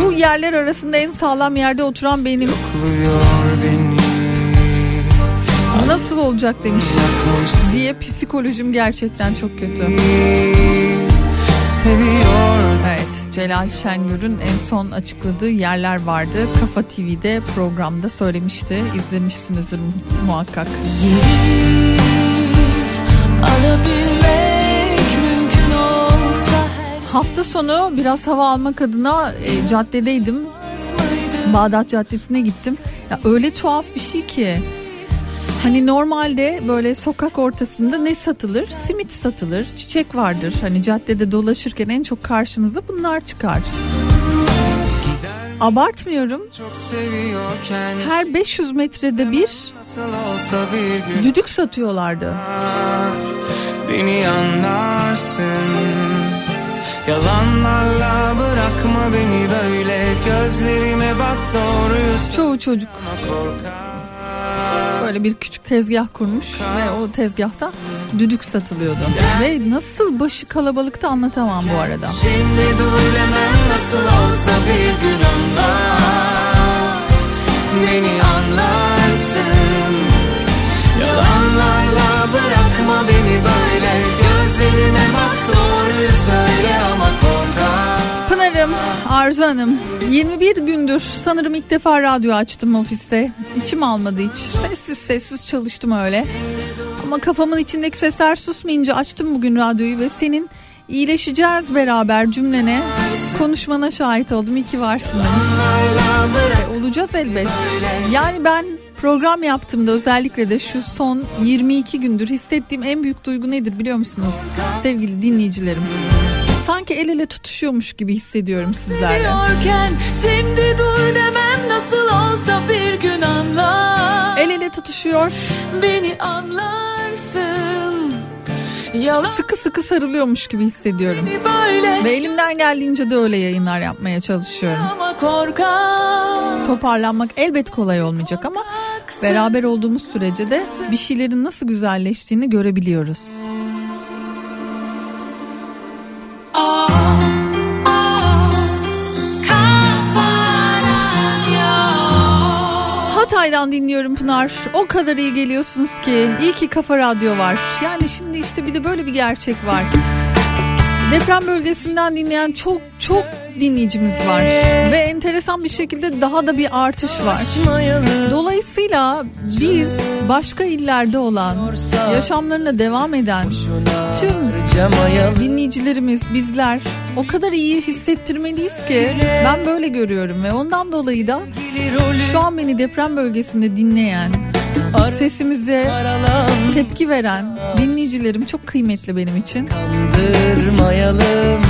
Bu yerler arasında en sağlam yerde oturan benim. Beni Nasıl olacak demiş. Diye psikolojim gerçekten çok kötü. Seviyor Evet, Celal Şengör'ün en son açıkladığı yerler vardı. Kafa TV'de programda söylemişti. İzlemişsinizdir muhakkak. alabilmek mümkün olsa her Hafta sonu biraz hava almak adına e, caddedeydim. Bağdat Caddesi'ne gittim. Ya öyle tuhaf bir şey ki. Hani normalde böyle sokak ortasında ne satılır? Simit satılır, çiçek vardır. Hani caddede dolaşırken en çok karşınıza bunlar çıkar. Abartmıyorum. Her 500 metrede bir düdük satıyorlardı. Beni anlarsın Yalanlarla bırakma beni böyle Gözlerime bak doğruyu Çoğu çocuk böyle bir küçük tezgah kurmuş ve o tezgahta düdük satılıyordu. Ve nasıl başı kalabalıkta anlatamam bu arada. Şimdi dur demem nasıl olsa bir gün anlar Beni anlarsın Yalanlarla bırakma beni böyle Gözlerime bak doğruyu Arzu Hanım 21 gündür sanırım ilk defa radyo açtım ofiste. İçim almadı hiç. Sessiz sessiz çalıştım öyle. Ama kafamın içindeki sesler susmayınca açtım bugün radyoyu ve senin iyileşeceğiz beraber cümlene konuşmana şahit oldum. İyi ki varsın demiş. E, olacağız elbet. Yani ben program yaptığımda özellikle de şu son 22 gündür hissettiğim en büyük duygu nedir biliyor musunuz? Sevgili dinleyicilerim. Sanki el ele tutuşuyormuş gibi hissediyorum sizlerle. Şimdi dur demem nasıl olsa bir gün anlar El ele tutuşuyor. Beni anlarsın Yalan Sıkı sıkı sarılıyormuş gibi hissediyorum. böyle Ve elimden geldiğince de öyle yayınlar yapmaya çalışıyorum. ama korkak Toparlanmak elbet kolay olmayacak ama beraber olduğumuz sürece de bir şeylerin nasıl güzelleştiğini görebiliyoruz. Hatay'dan dinliyorum Pınar. O kadar iyi geliyorsunuz ki. İyi ki Kafa Radyo var. Yani şimdi işte bir de böyle bir gerçek var. Deprem bölgesinden dinleyen çok çok dinleyicimiz var ve enteresan bir şekilde daha da bir artış var. Dolayısıyla biz başka illerde olan, yaşamlarına devam eden tüm dinleyicilerimiz, bizler o kadar iyi hissettirmeliyiz ki ben böyle görüyorum ve ondan dolayı da şu an beni deprem bölgesinde dinleyen, sesimize tepki veren dinleyicilerim çok kıymetli benim için. Kandırmayalım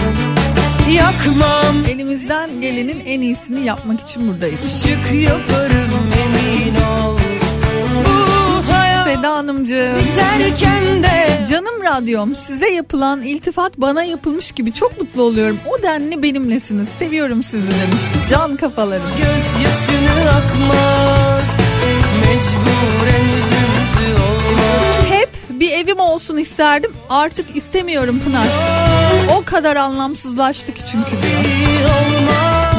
Yakmam Elimizden gelenin en iyisini yapmak için buradayız. Işık yaparım emin ol Seda Hanımcığım. biterken de Canım radyom size yapılan iltifat bana yapılmış gibi çok mutlu oluyorum. O denli benimlesiniz. Seviyorum sizi demiş. Can kafalarım. Akmaz Mecburen üzüntü olmaz Hep bir evim olsun isterdim. Artık istemiyorum Pınar. O kadar anlamsızlaştık çünkü diyor.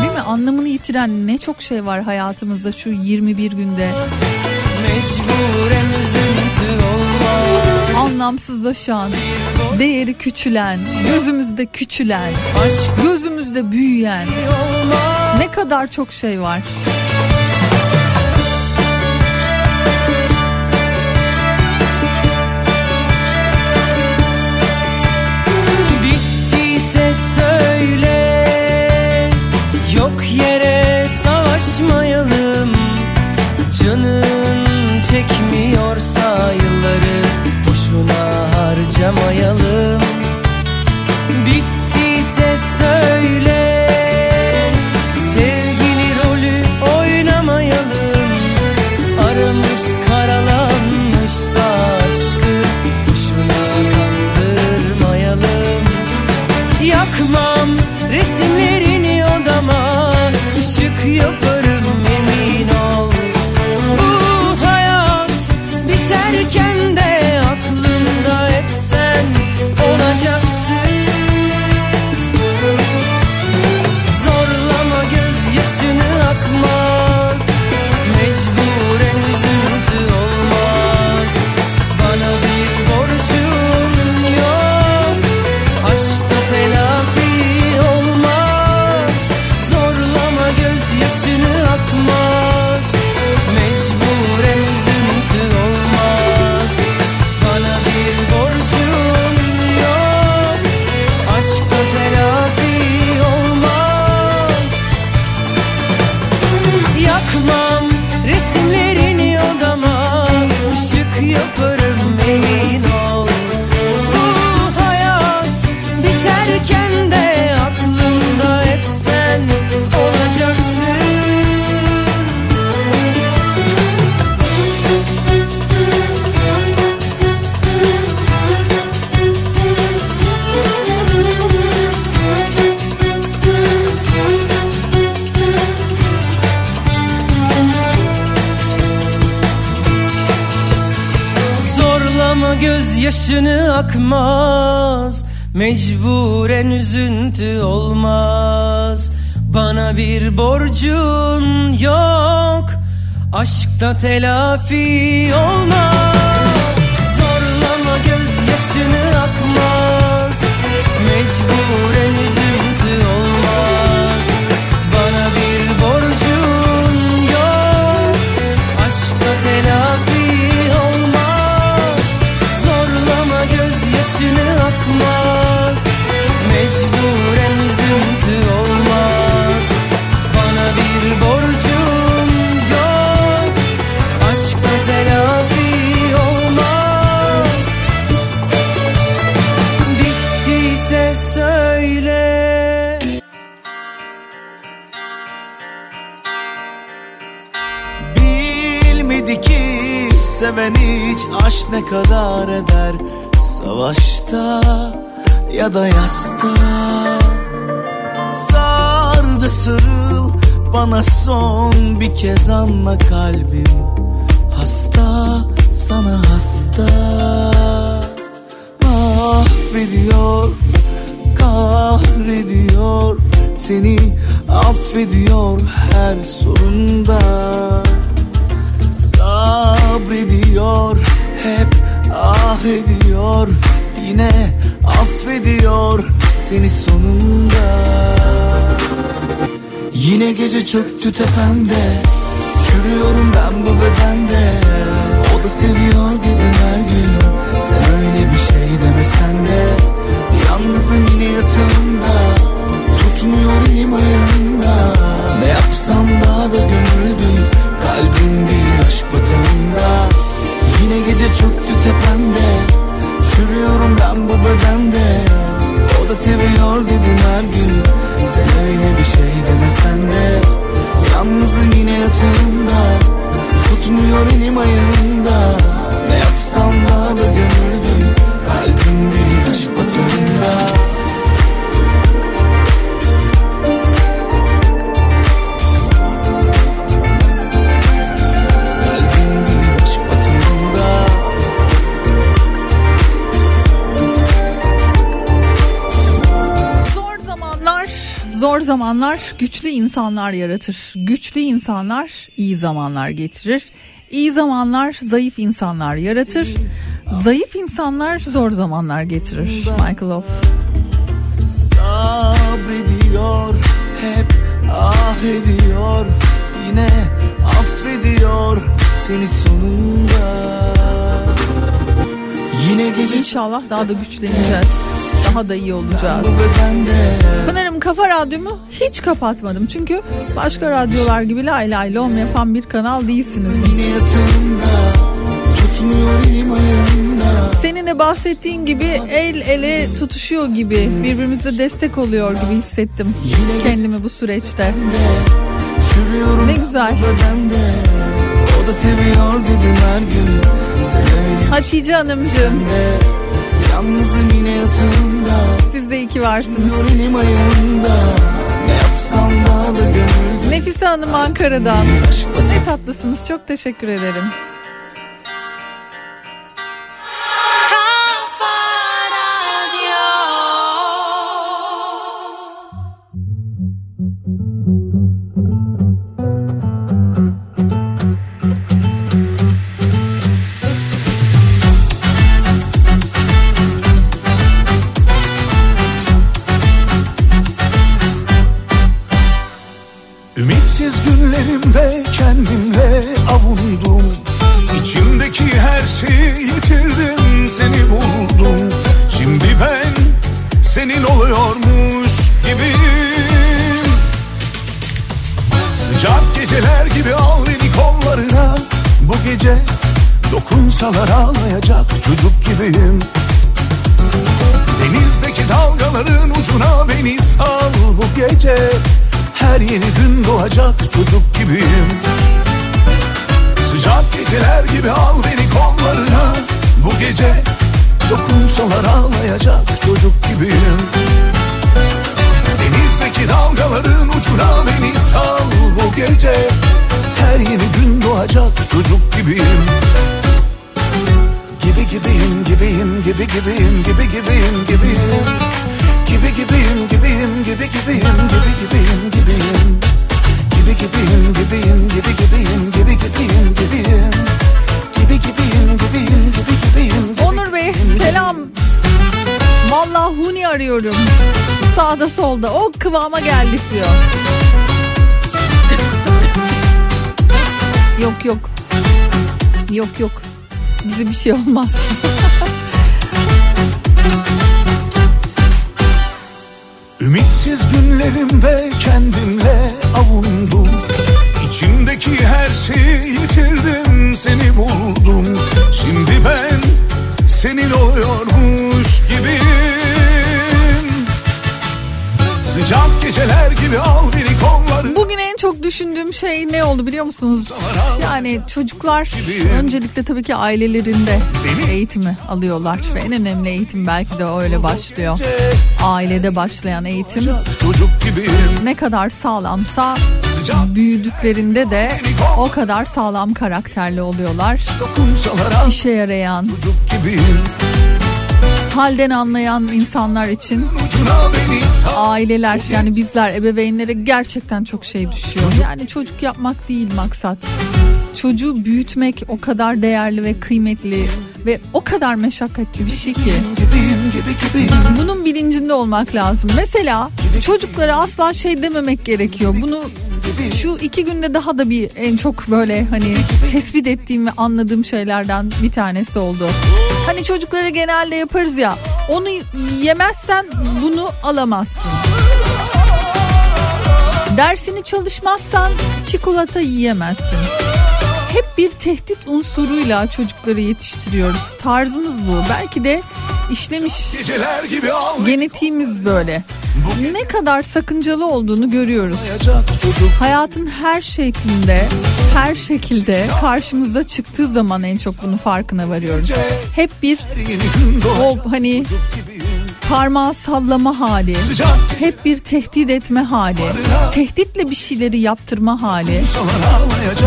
Değil mi? Anlamını yitiren ne çok şey var hayatımızda şu 21 günde. Mecburen üzüntü olmaz Anlamsızlaşan, değeri küçülen, gözümüzde küçülen, gözümüzde büyüyen ne kadar çok şey var. Canın çekmiyorsa yılları Boşuna harcamayalım. Bittiyse söyle akmaz. Mecburen üzüntü olmaz. Bana bir borcun yok. Aşkta telafi olmaz. Zorlama gözyaşını akmaz. Mecburen üzüntü bir borcun yok. Aşkta telafi olmaz. Bittiyse söyle. Bilmedi ki seven hiç aşk ne kadar eder? Savaşta ya da yasta Sar da sarıl bana son bir kez anla kalbim. Hasta sana hasta. Mahvediyor kahrediyor Seni affediyor her sorunda. Sabrediyor hep ah ediyor Yine affediyor seni sonunda Yine gece çöktü tepemde. Çürüyorum ben bu bedende. O da seviyor dedim her gün. Sen öyle bir şey demesen de. Yalnızım yine yatağımda. Tutmuyor elim ayağımda şey demesen de Yalnızım yine yatağımda Tutmuyor elim ayağımda zamanlar güçlü insanlar yaratır. Güçlü insanlar iyi zamanlar getirir. İyi zamanlar zayıf insanlar yaratır. Zayıf insanlar zor zamanlar getirir. Michael Off. Sabrediyor hep ah ediyor Yine affediyor seni sonunda Yine gece İnşallah daha da güçleneceğiz. Daha da iyi olacağız. bu bedende Kafa Radyomu hiç kapatmadım. Çünkü başka radyolar gibi lay lay lom yapan bir kanal değilsiniz. Senin de bahsettiğin gibi el ele tutuşuyor gibi birbirimize destek oluyor gibi hissettim kendimi bu süreçte. Ne güzel. Hatice Hanımcığım Yalnızım yine yatağımda da gönül Nefise Hanım Ankara'dan. Ne tatlısınız çok teşekkür ederim. Çocuklar öncelikle tabii ki ailelerinde eğitimi alıyorlar ve en önemli eğitim belki de öyle başlıyor. Ailede başlayan eğitim ne kadar sağlamsa büyüdüklerinde de o kadar sağlam karakterli oluyorlar. İşe yarayan, halden anlayan insanlar için aileler yani bizler ebeveynlere gerçekten çok şey düşüyor. Yani çocuk yapmak değil maksat. Çocuğu büyütmek o kadar değerli ve kıymetli. ve o kadar meşakkatli bir şey ki. Bunun bilincinde olmak lazım. Mesela çocuklara asla şey dememek gerekiyor. Bunu şu iki günde daha da bir en çok böyle hani tespit ettiğim ve anladığım şeylerden bir tanesi oldu. Hani çocuklara genelde yaparız ya onu yemezsen bunu alamazsın. Dersini çalışmazsan çikolata yiyemezsin. Hep bir tehdit unsuruyla çocukları yetiştiriyoruz. Tarzımız bu. Belki de işlemiş genetiğimiz böyle. Ne kadar sakıncalı olduğunu görüyoruz. Hayatın her şeklinde, her şekilde karşımıza çıktığı zaman en çok bunun farkına varıyoruz. Hep bir o hani parmağı sallama hali, hep bir tehdit etme hali, tehditle bir şeyleri yaptırma hali.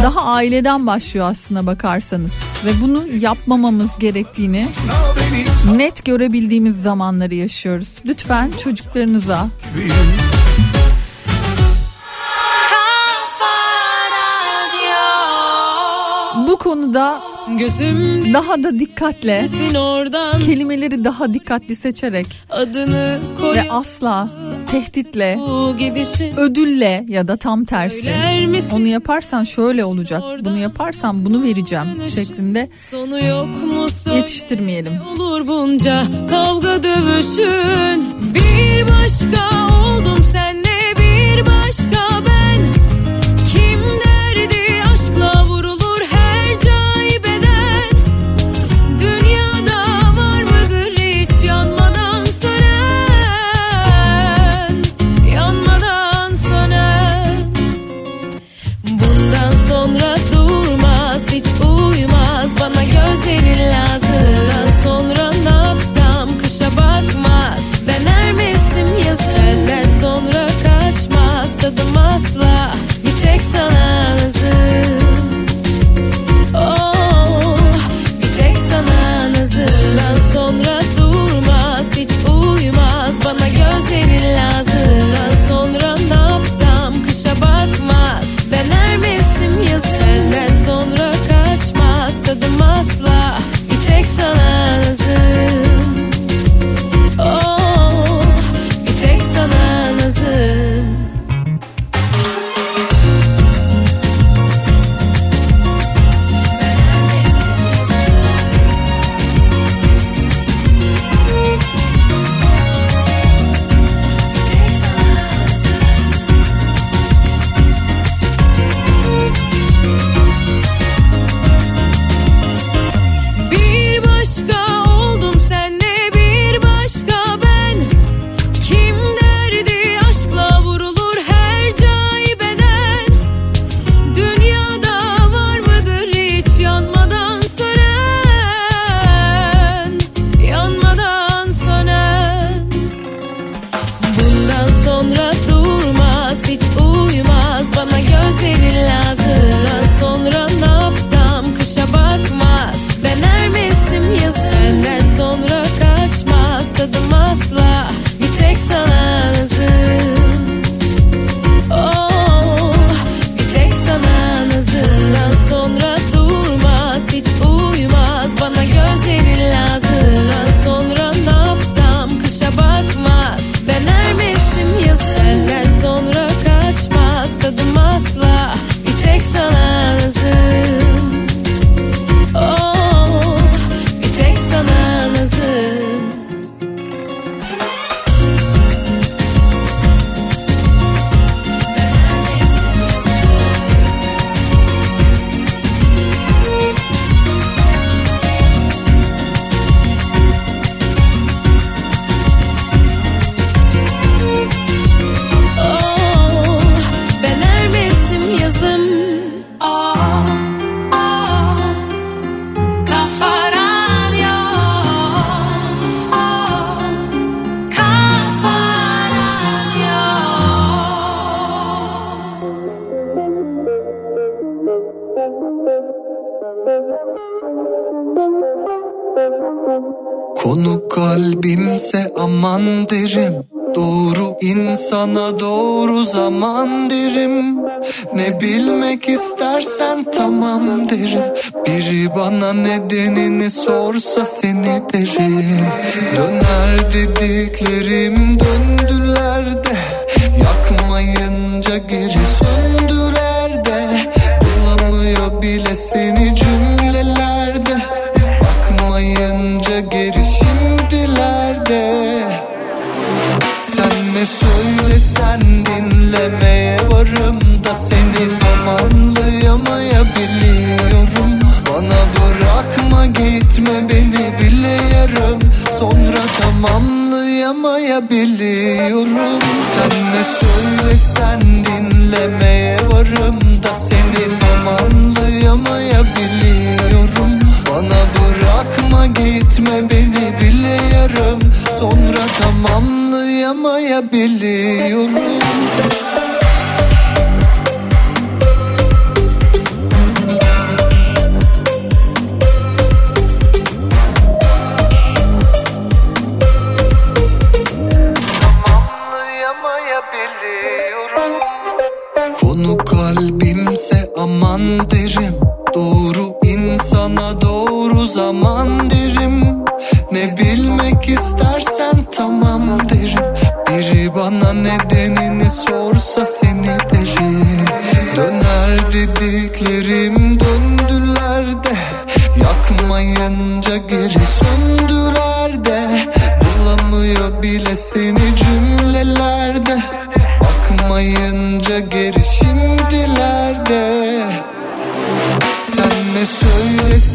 Daha aileden başlıyor aslına bakarsanız. Ve bunu yapmamamız gerektiğini net görebildiğimiz zamanları yaşıyoruz. Lütfen çocuklarınıza bu konuda Gözüm daha da dikkatle oradan kelimeleri daha dikkatli seçerek adını koy ve asla tehditle bu gidişin ödülle ya da tam tersi misin? onu yaparsan şöyle olacak bunu yaparsan bunu vereceğim şeklinde sonu yok mu söyle yetiştirmeyelim. olur bunca kavga dövüşün bir başka oldum senle bir başka ben gözlerin lazım Bundan sonra ne yapsam? Kışa bakmaz. Ben her mevsim yaz senden sonra kaçmaz. Tadım asla. Bir tek sana bir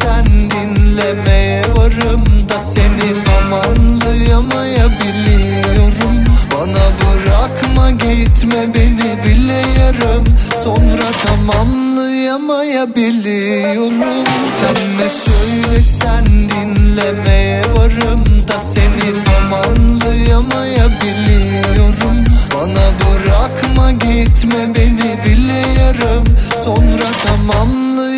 söylesen dinlemeye varım da Seni tam anlayamayabiliyorum. Bana bırakma gitme beni bile yarım. Sonra tamamlayamayabiliyorum Sen ne söylesen dinlemeye varım da Seni tam anlayamayabiliyorum. Bana bırakma gitme beni bile yarım. Sonra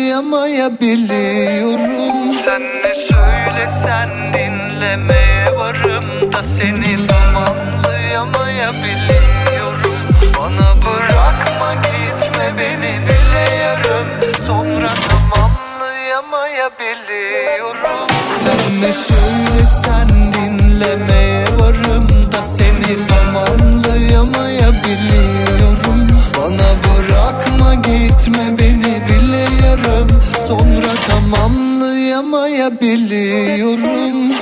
tamamlayamayabiliyorum Sen ne söylesen dinlemeye varım da Seni tamamlayamayabiliyorum Bana bırakma gitme beni bile yarım. Sonra tamamlayamayabiliyorum Sen ne söylesen dinlemeye varım da Seni tamamlayamayabiliyorum Bana bırakma gitme beni tamamlayamayabiliyorum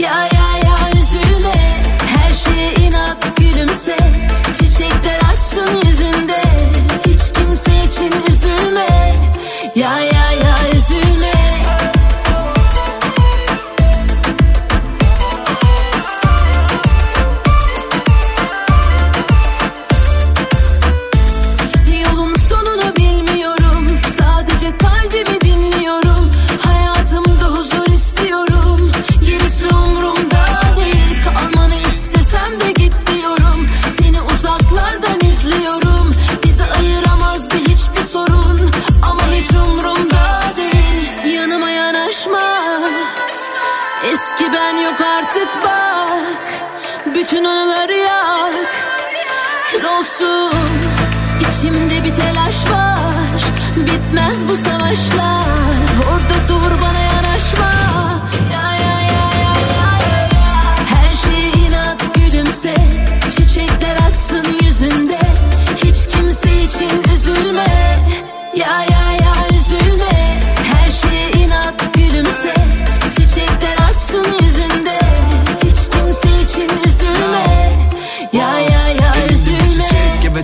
Ya ya ya üzülme. Her şeye inat gülümse. Çiçekler açsın yüzünde. Hiç kimse için üzülme. Ya ya bu savaşlar Orada dur bana yanaşma. Ya ya ya. Her şeye inat gülümse. Çiçekler açsın yüzünde. Hiç kimse için üzülme. Ya ya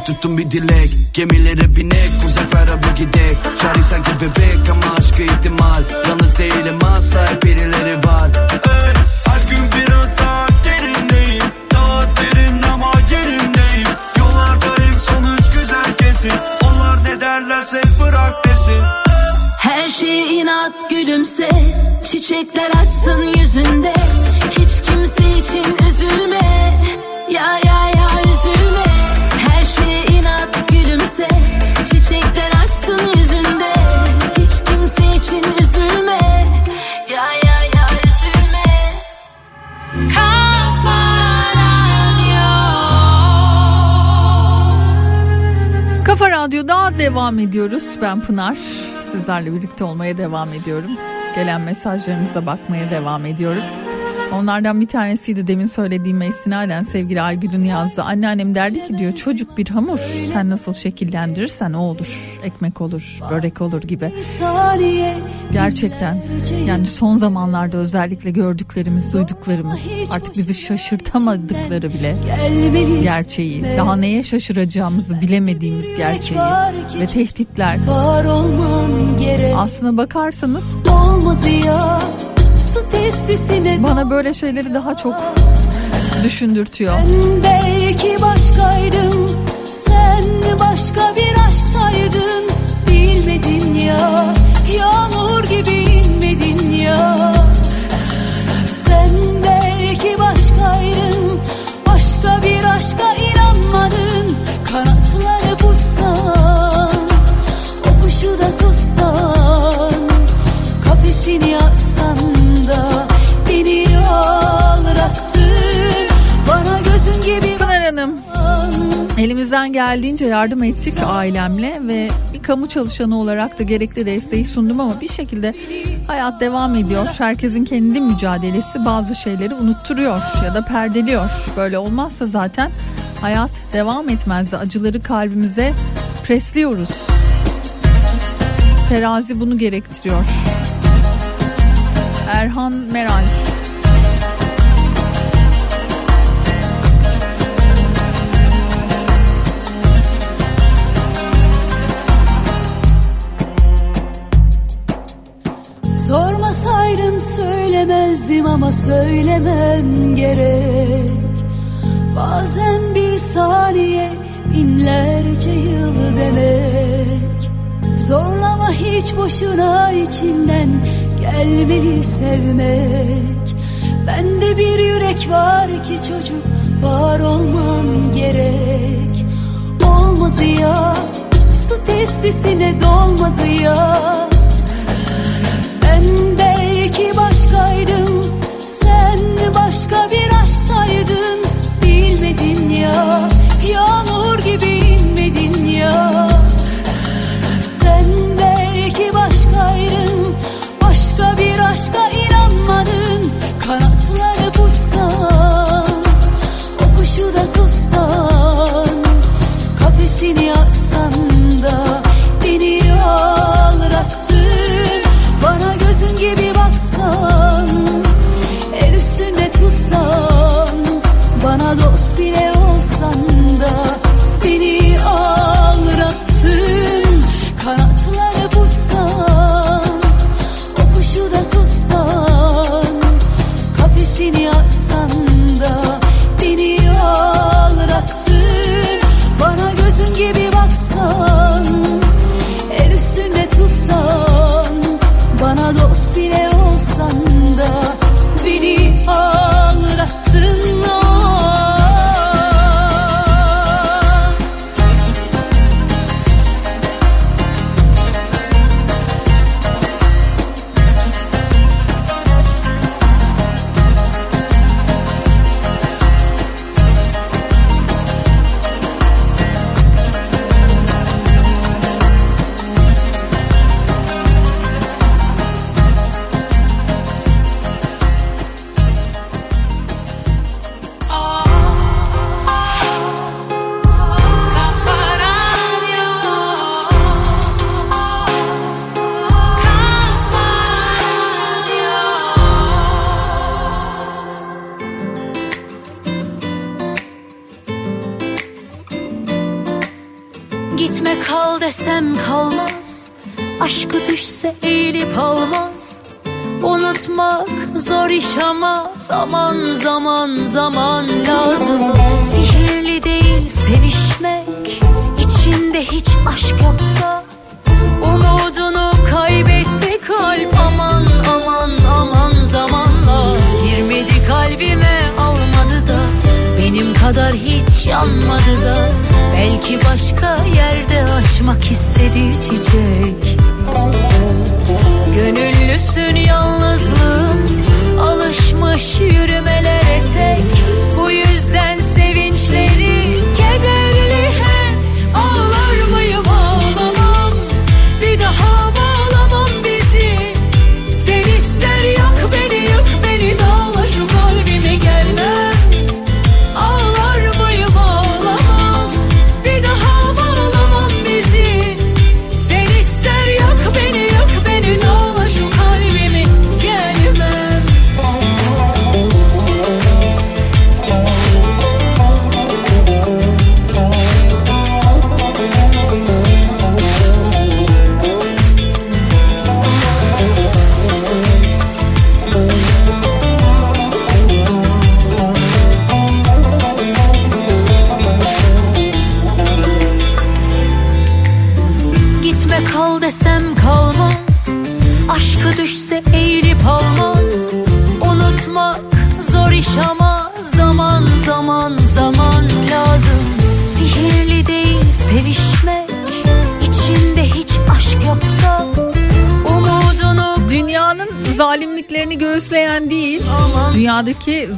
tuttum bir dilek. Gemilere binek uzaklara bu gidek. Şari sanki bebek ama aşkı ihtimal. Yalnız değilim asla hep birileri var. Hey, Her gün biraz daha derindeyim. Daha derin ama yerimdeyim Yollarda hep sonuç güzel kesin. Onlar ne derlerse bırak desin. Her şeye inat gülümse. Çiçekler açsın yüzünde. Hiç kimse için üzülme. Ya ya ya üzülme. Radyo'da devam ediyoruz. Ben Pınar. Sizlerle birlikte olmaya devam ediyorum. Gelen mesajlarınıza bakmaya devam ediyorum. Onlardan bir tanesiydi demin söylediğime istinaden sevgili Aygül'ün yazdı. Anneannem derdi ki diyor çocuk bir hamur. Sen nasıl şekillendirirsen o olur. Ekmek olur, börek olur gibi. Gerçekten yani son zamanlarda özellikle gördüklerimiz, duyduklarımız artık bizi şaşırtamadıkları bile gerçeği. Daha neye şaşıracağımızı bilemediğimiz gerçeği ve tehditler. Aslına bakarsanız Olmadı ya bana böyle şeyleri daha çok düşündürtüyor. Ben belki başkaydım Sen başka bir aşktaydın Bilmedin ya Yağmur gibi inmedin ya elimizden geldiğince yardım ettik ailemle ve bir kamu çalışanı olarak da gerekli desteği sundum ama bir şekilde hayat devam ediyor. Herkesin kendi mücadelesi bazı şeyleri unutturuyor ya da perdeliyor. Böyle olmazsa zaten hayat devam etmezdi. Acıları kalbimize presliyoruz. Terazi bunu gerektiriyor. Erhan Meral Sormasaydın söylemezdim ama söylemem gerek. Bazen bir saniye binlerce yıl demek. Zorlama hiç boşuna içinden gelmeli sevmek. Bende bir yürek var ki çocuk var olman gerek. Olmadı ya su testisine dolmadı ya. Ben belki başkaydım Sen başka bir aşktaydın. Bilmedin ya Yağmur gibi inmedin ya. Sen belki başkaydın Başka bir aşka inanmadın. Kanatları corazón.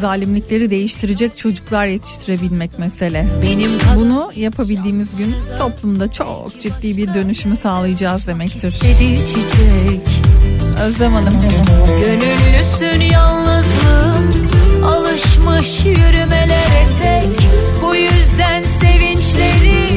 Zalimlikleri değiştirecek çocuklar yetiştirebilmek mesele. Benim Bunu yapabildiğimiz gün toplumda çok ciddi bir dönüşümü sağlayacağız demektir. Özlem Hanım. Gönüllüsün yalnızlığın Alışmış yürümelere tek Bu yüzden sevinçleri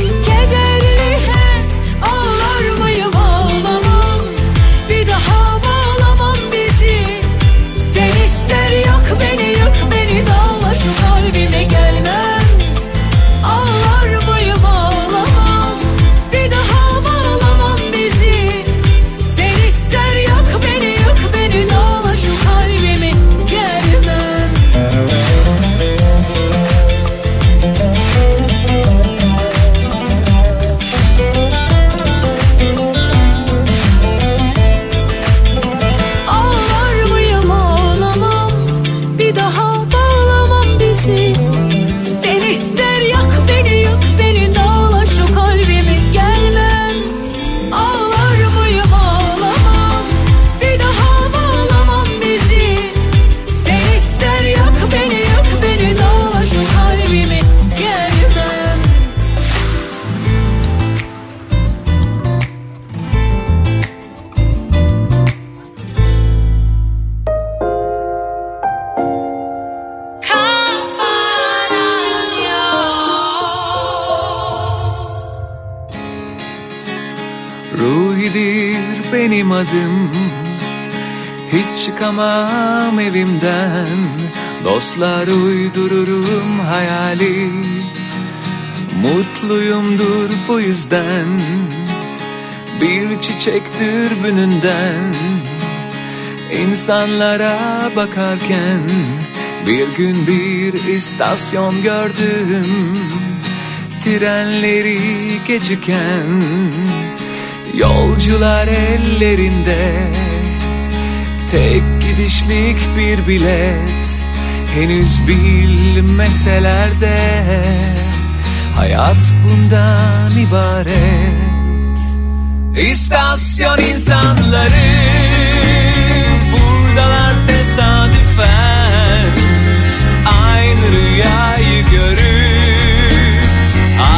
bu yüzden Bir çiçek dürbününden İnsanlara bakarken Bir gün bir istasyon gördüm. Trenleri geciken Yolcular ellerinde Tek gidişlik bir bilet Henüz bilmeseler de Hayat bundan ibaret. İstasyon insanları Buradalar tesadüfen. Aynı rüyayı görüp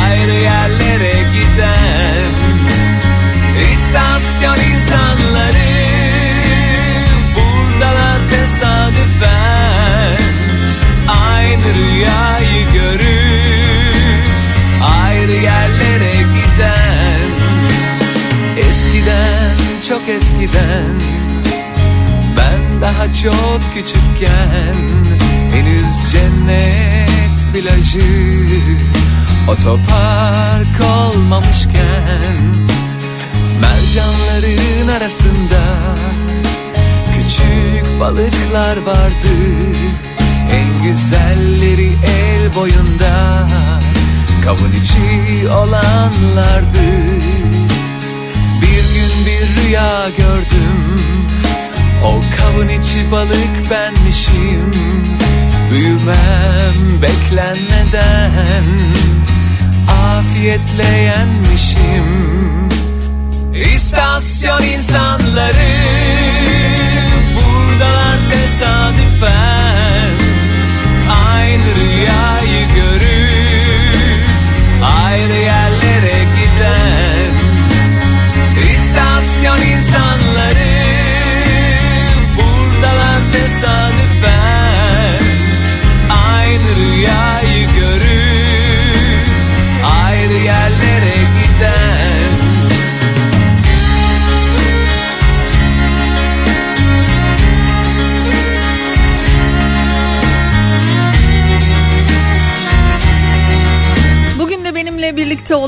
Ayrı yerlere giden. İstasyon insanları Buradalar tesadüfen. Aynı rüyayı görüp Ayrı yerlere giden. Eskiden çok eskiden Ben daha çok küçükken Henüz cennet plajı Otopark olmamışken Mercanların arasında Küçük balıklar vardı. En güzelleri el boyunda Kavun içi olanlardı. Bir gün bir rüya gördüm. O kavun içi balık benmişim. Büyümem beklenmeden Afiyetle yenmişim. İstasyon insanları Buradalar tesadüfen. Aynı rüyayı görür Ayrı yerlere giden İstasyon insanları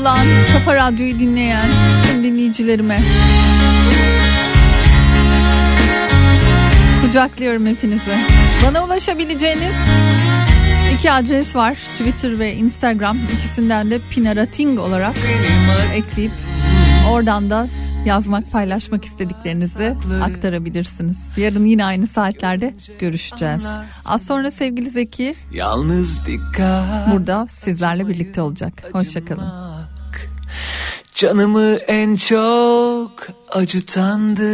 olan Kafa Radyo'yu dinleyen tüm dinleyicilerime kucaklıyorum hepinizi. Bana ulaşabileceğiniz iki adres var. Twitter ve Instagram. İkisinden de Pinarating olarak ekleyip oradan da yazmak, paylaşmak istediklerinizi aktarabilirsiniz. Yarın yine aynı saatlerde görüşeceğiz. Az sonra sevgili Zeki Yalnız dikkat burada sizlerle birlikte olacak. Hoşçakalın. Canımı en çok acıtandır.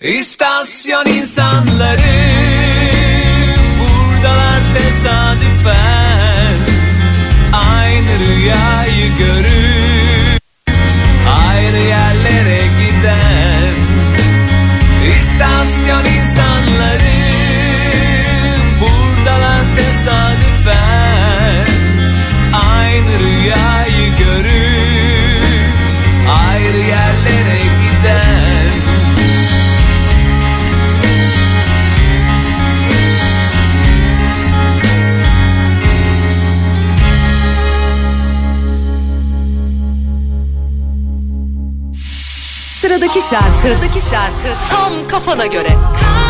İstasyon insanları Buradalar tesadüfen. Aynı rüyayı görür Ayrı yerlere giden. İstasyon insanları Sıradaki şarkı, sıradaki şarkı tam kafana göre. İki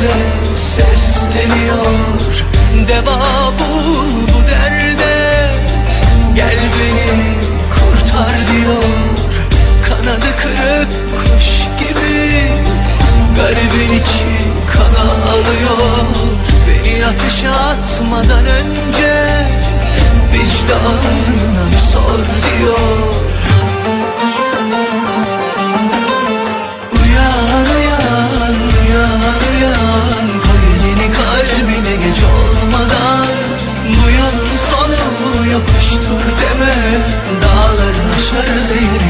Hepimize sesleniyor. Deva bul bu derde. Gel beni kurtar diyor. Kanadı kırık kuş gibi. Garibin içi kana alıyor. Beni ateşe atmadan önce Vicdanına sor diyor Dağların aşarız eğer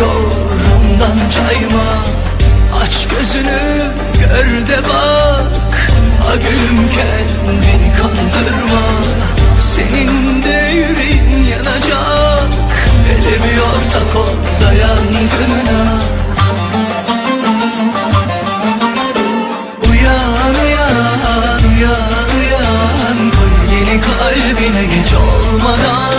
doğrundan cayma Aç gözünü gör de bak. Ha gülüm kendini kandırma. Senin de yüreğin yanacak. Hele bir ortak ol da yangınına Uyan uyan uyan uyan. Koy yeni kalbine geç olmadan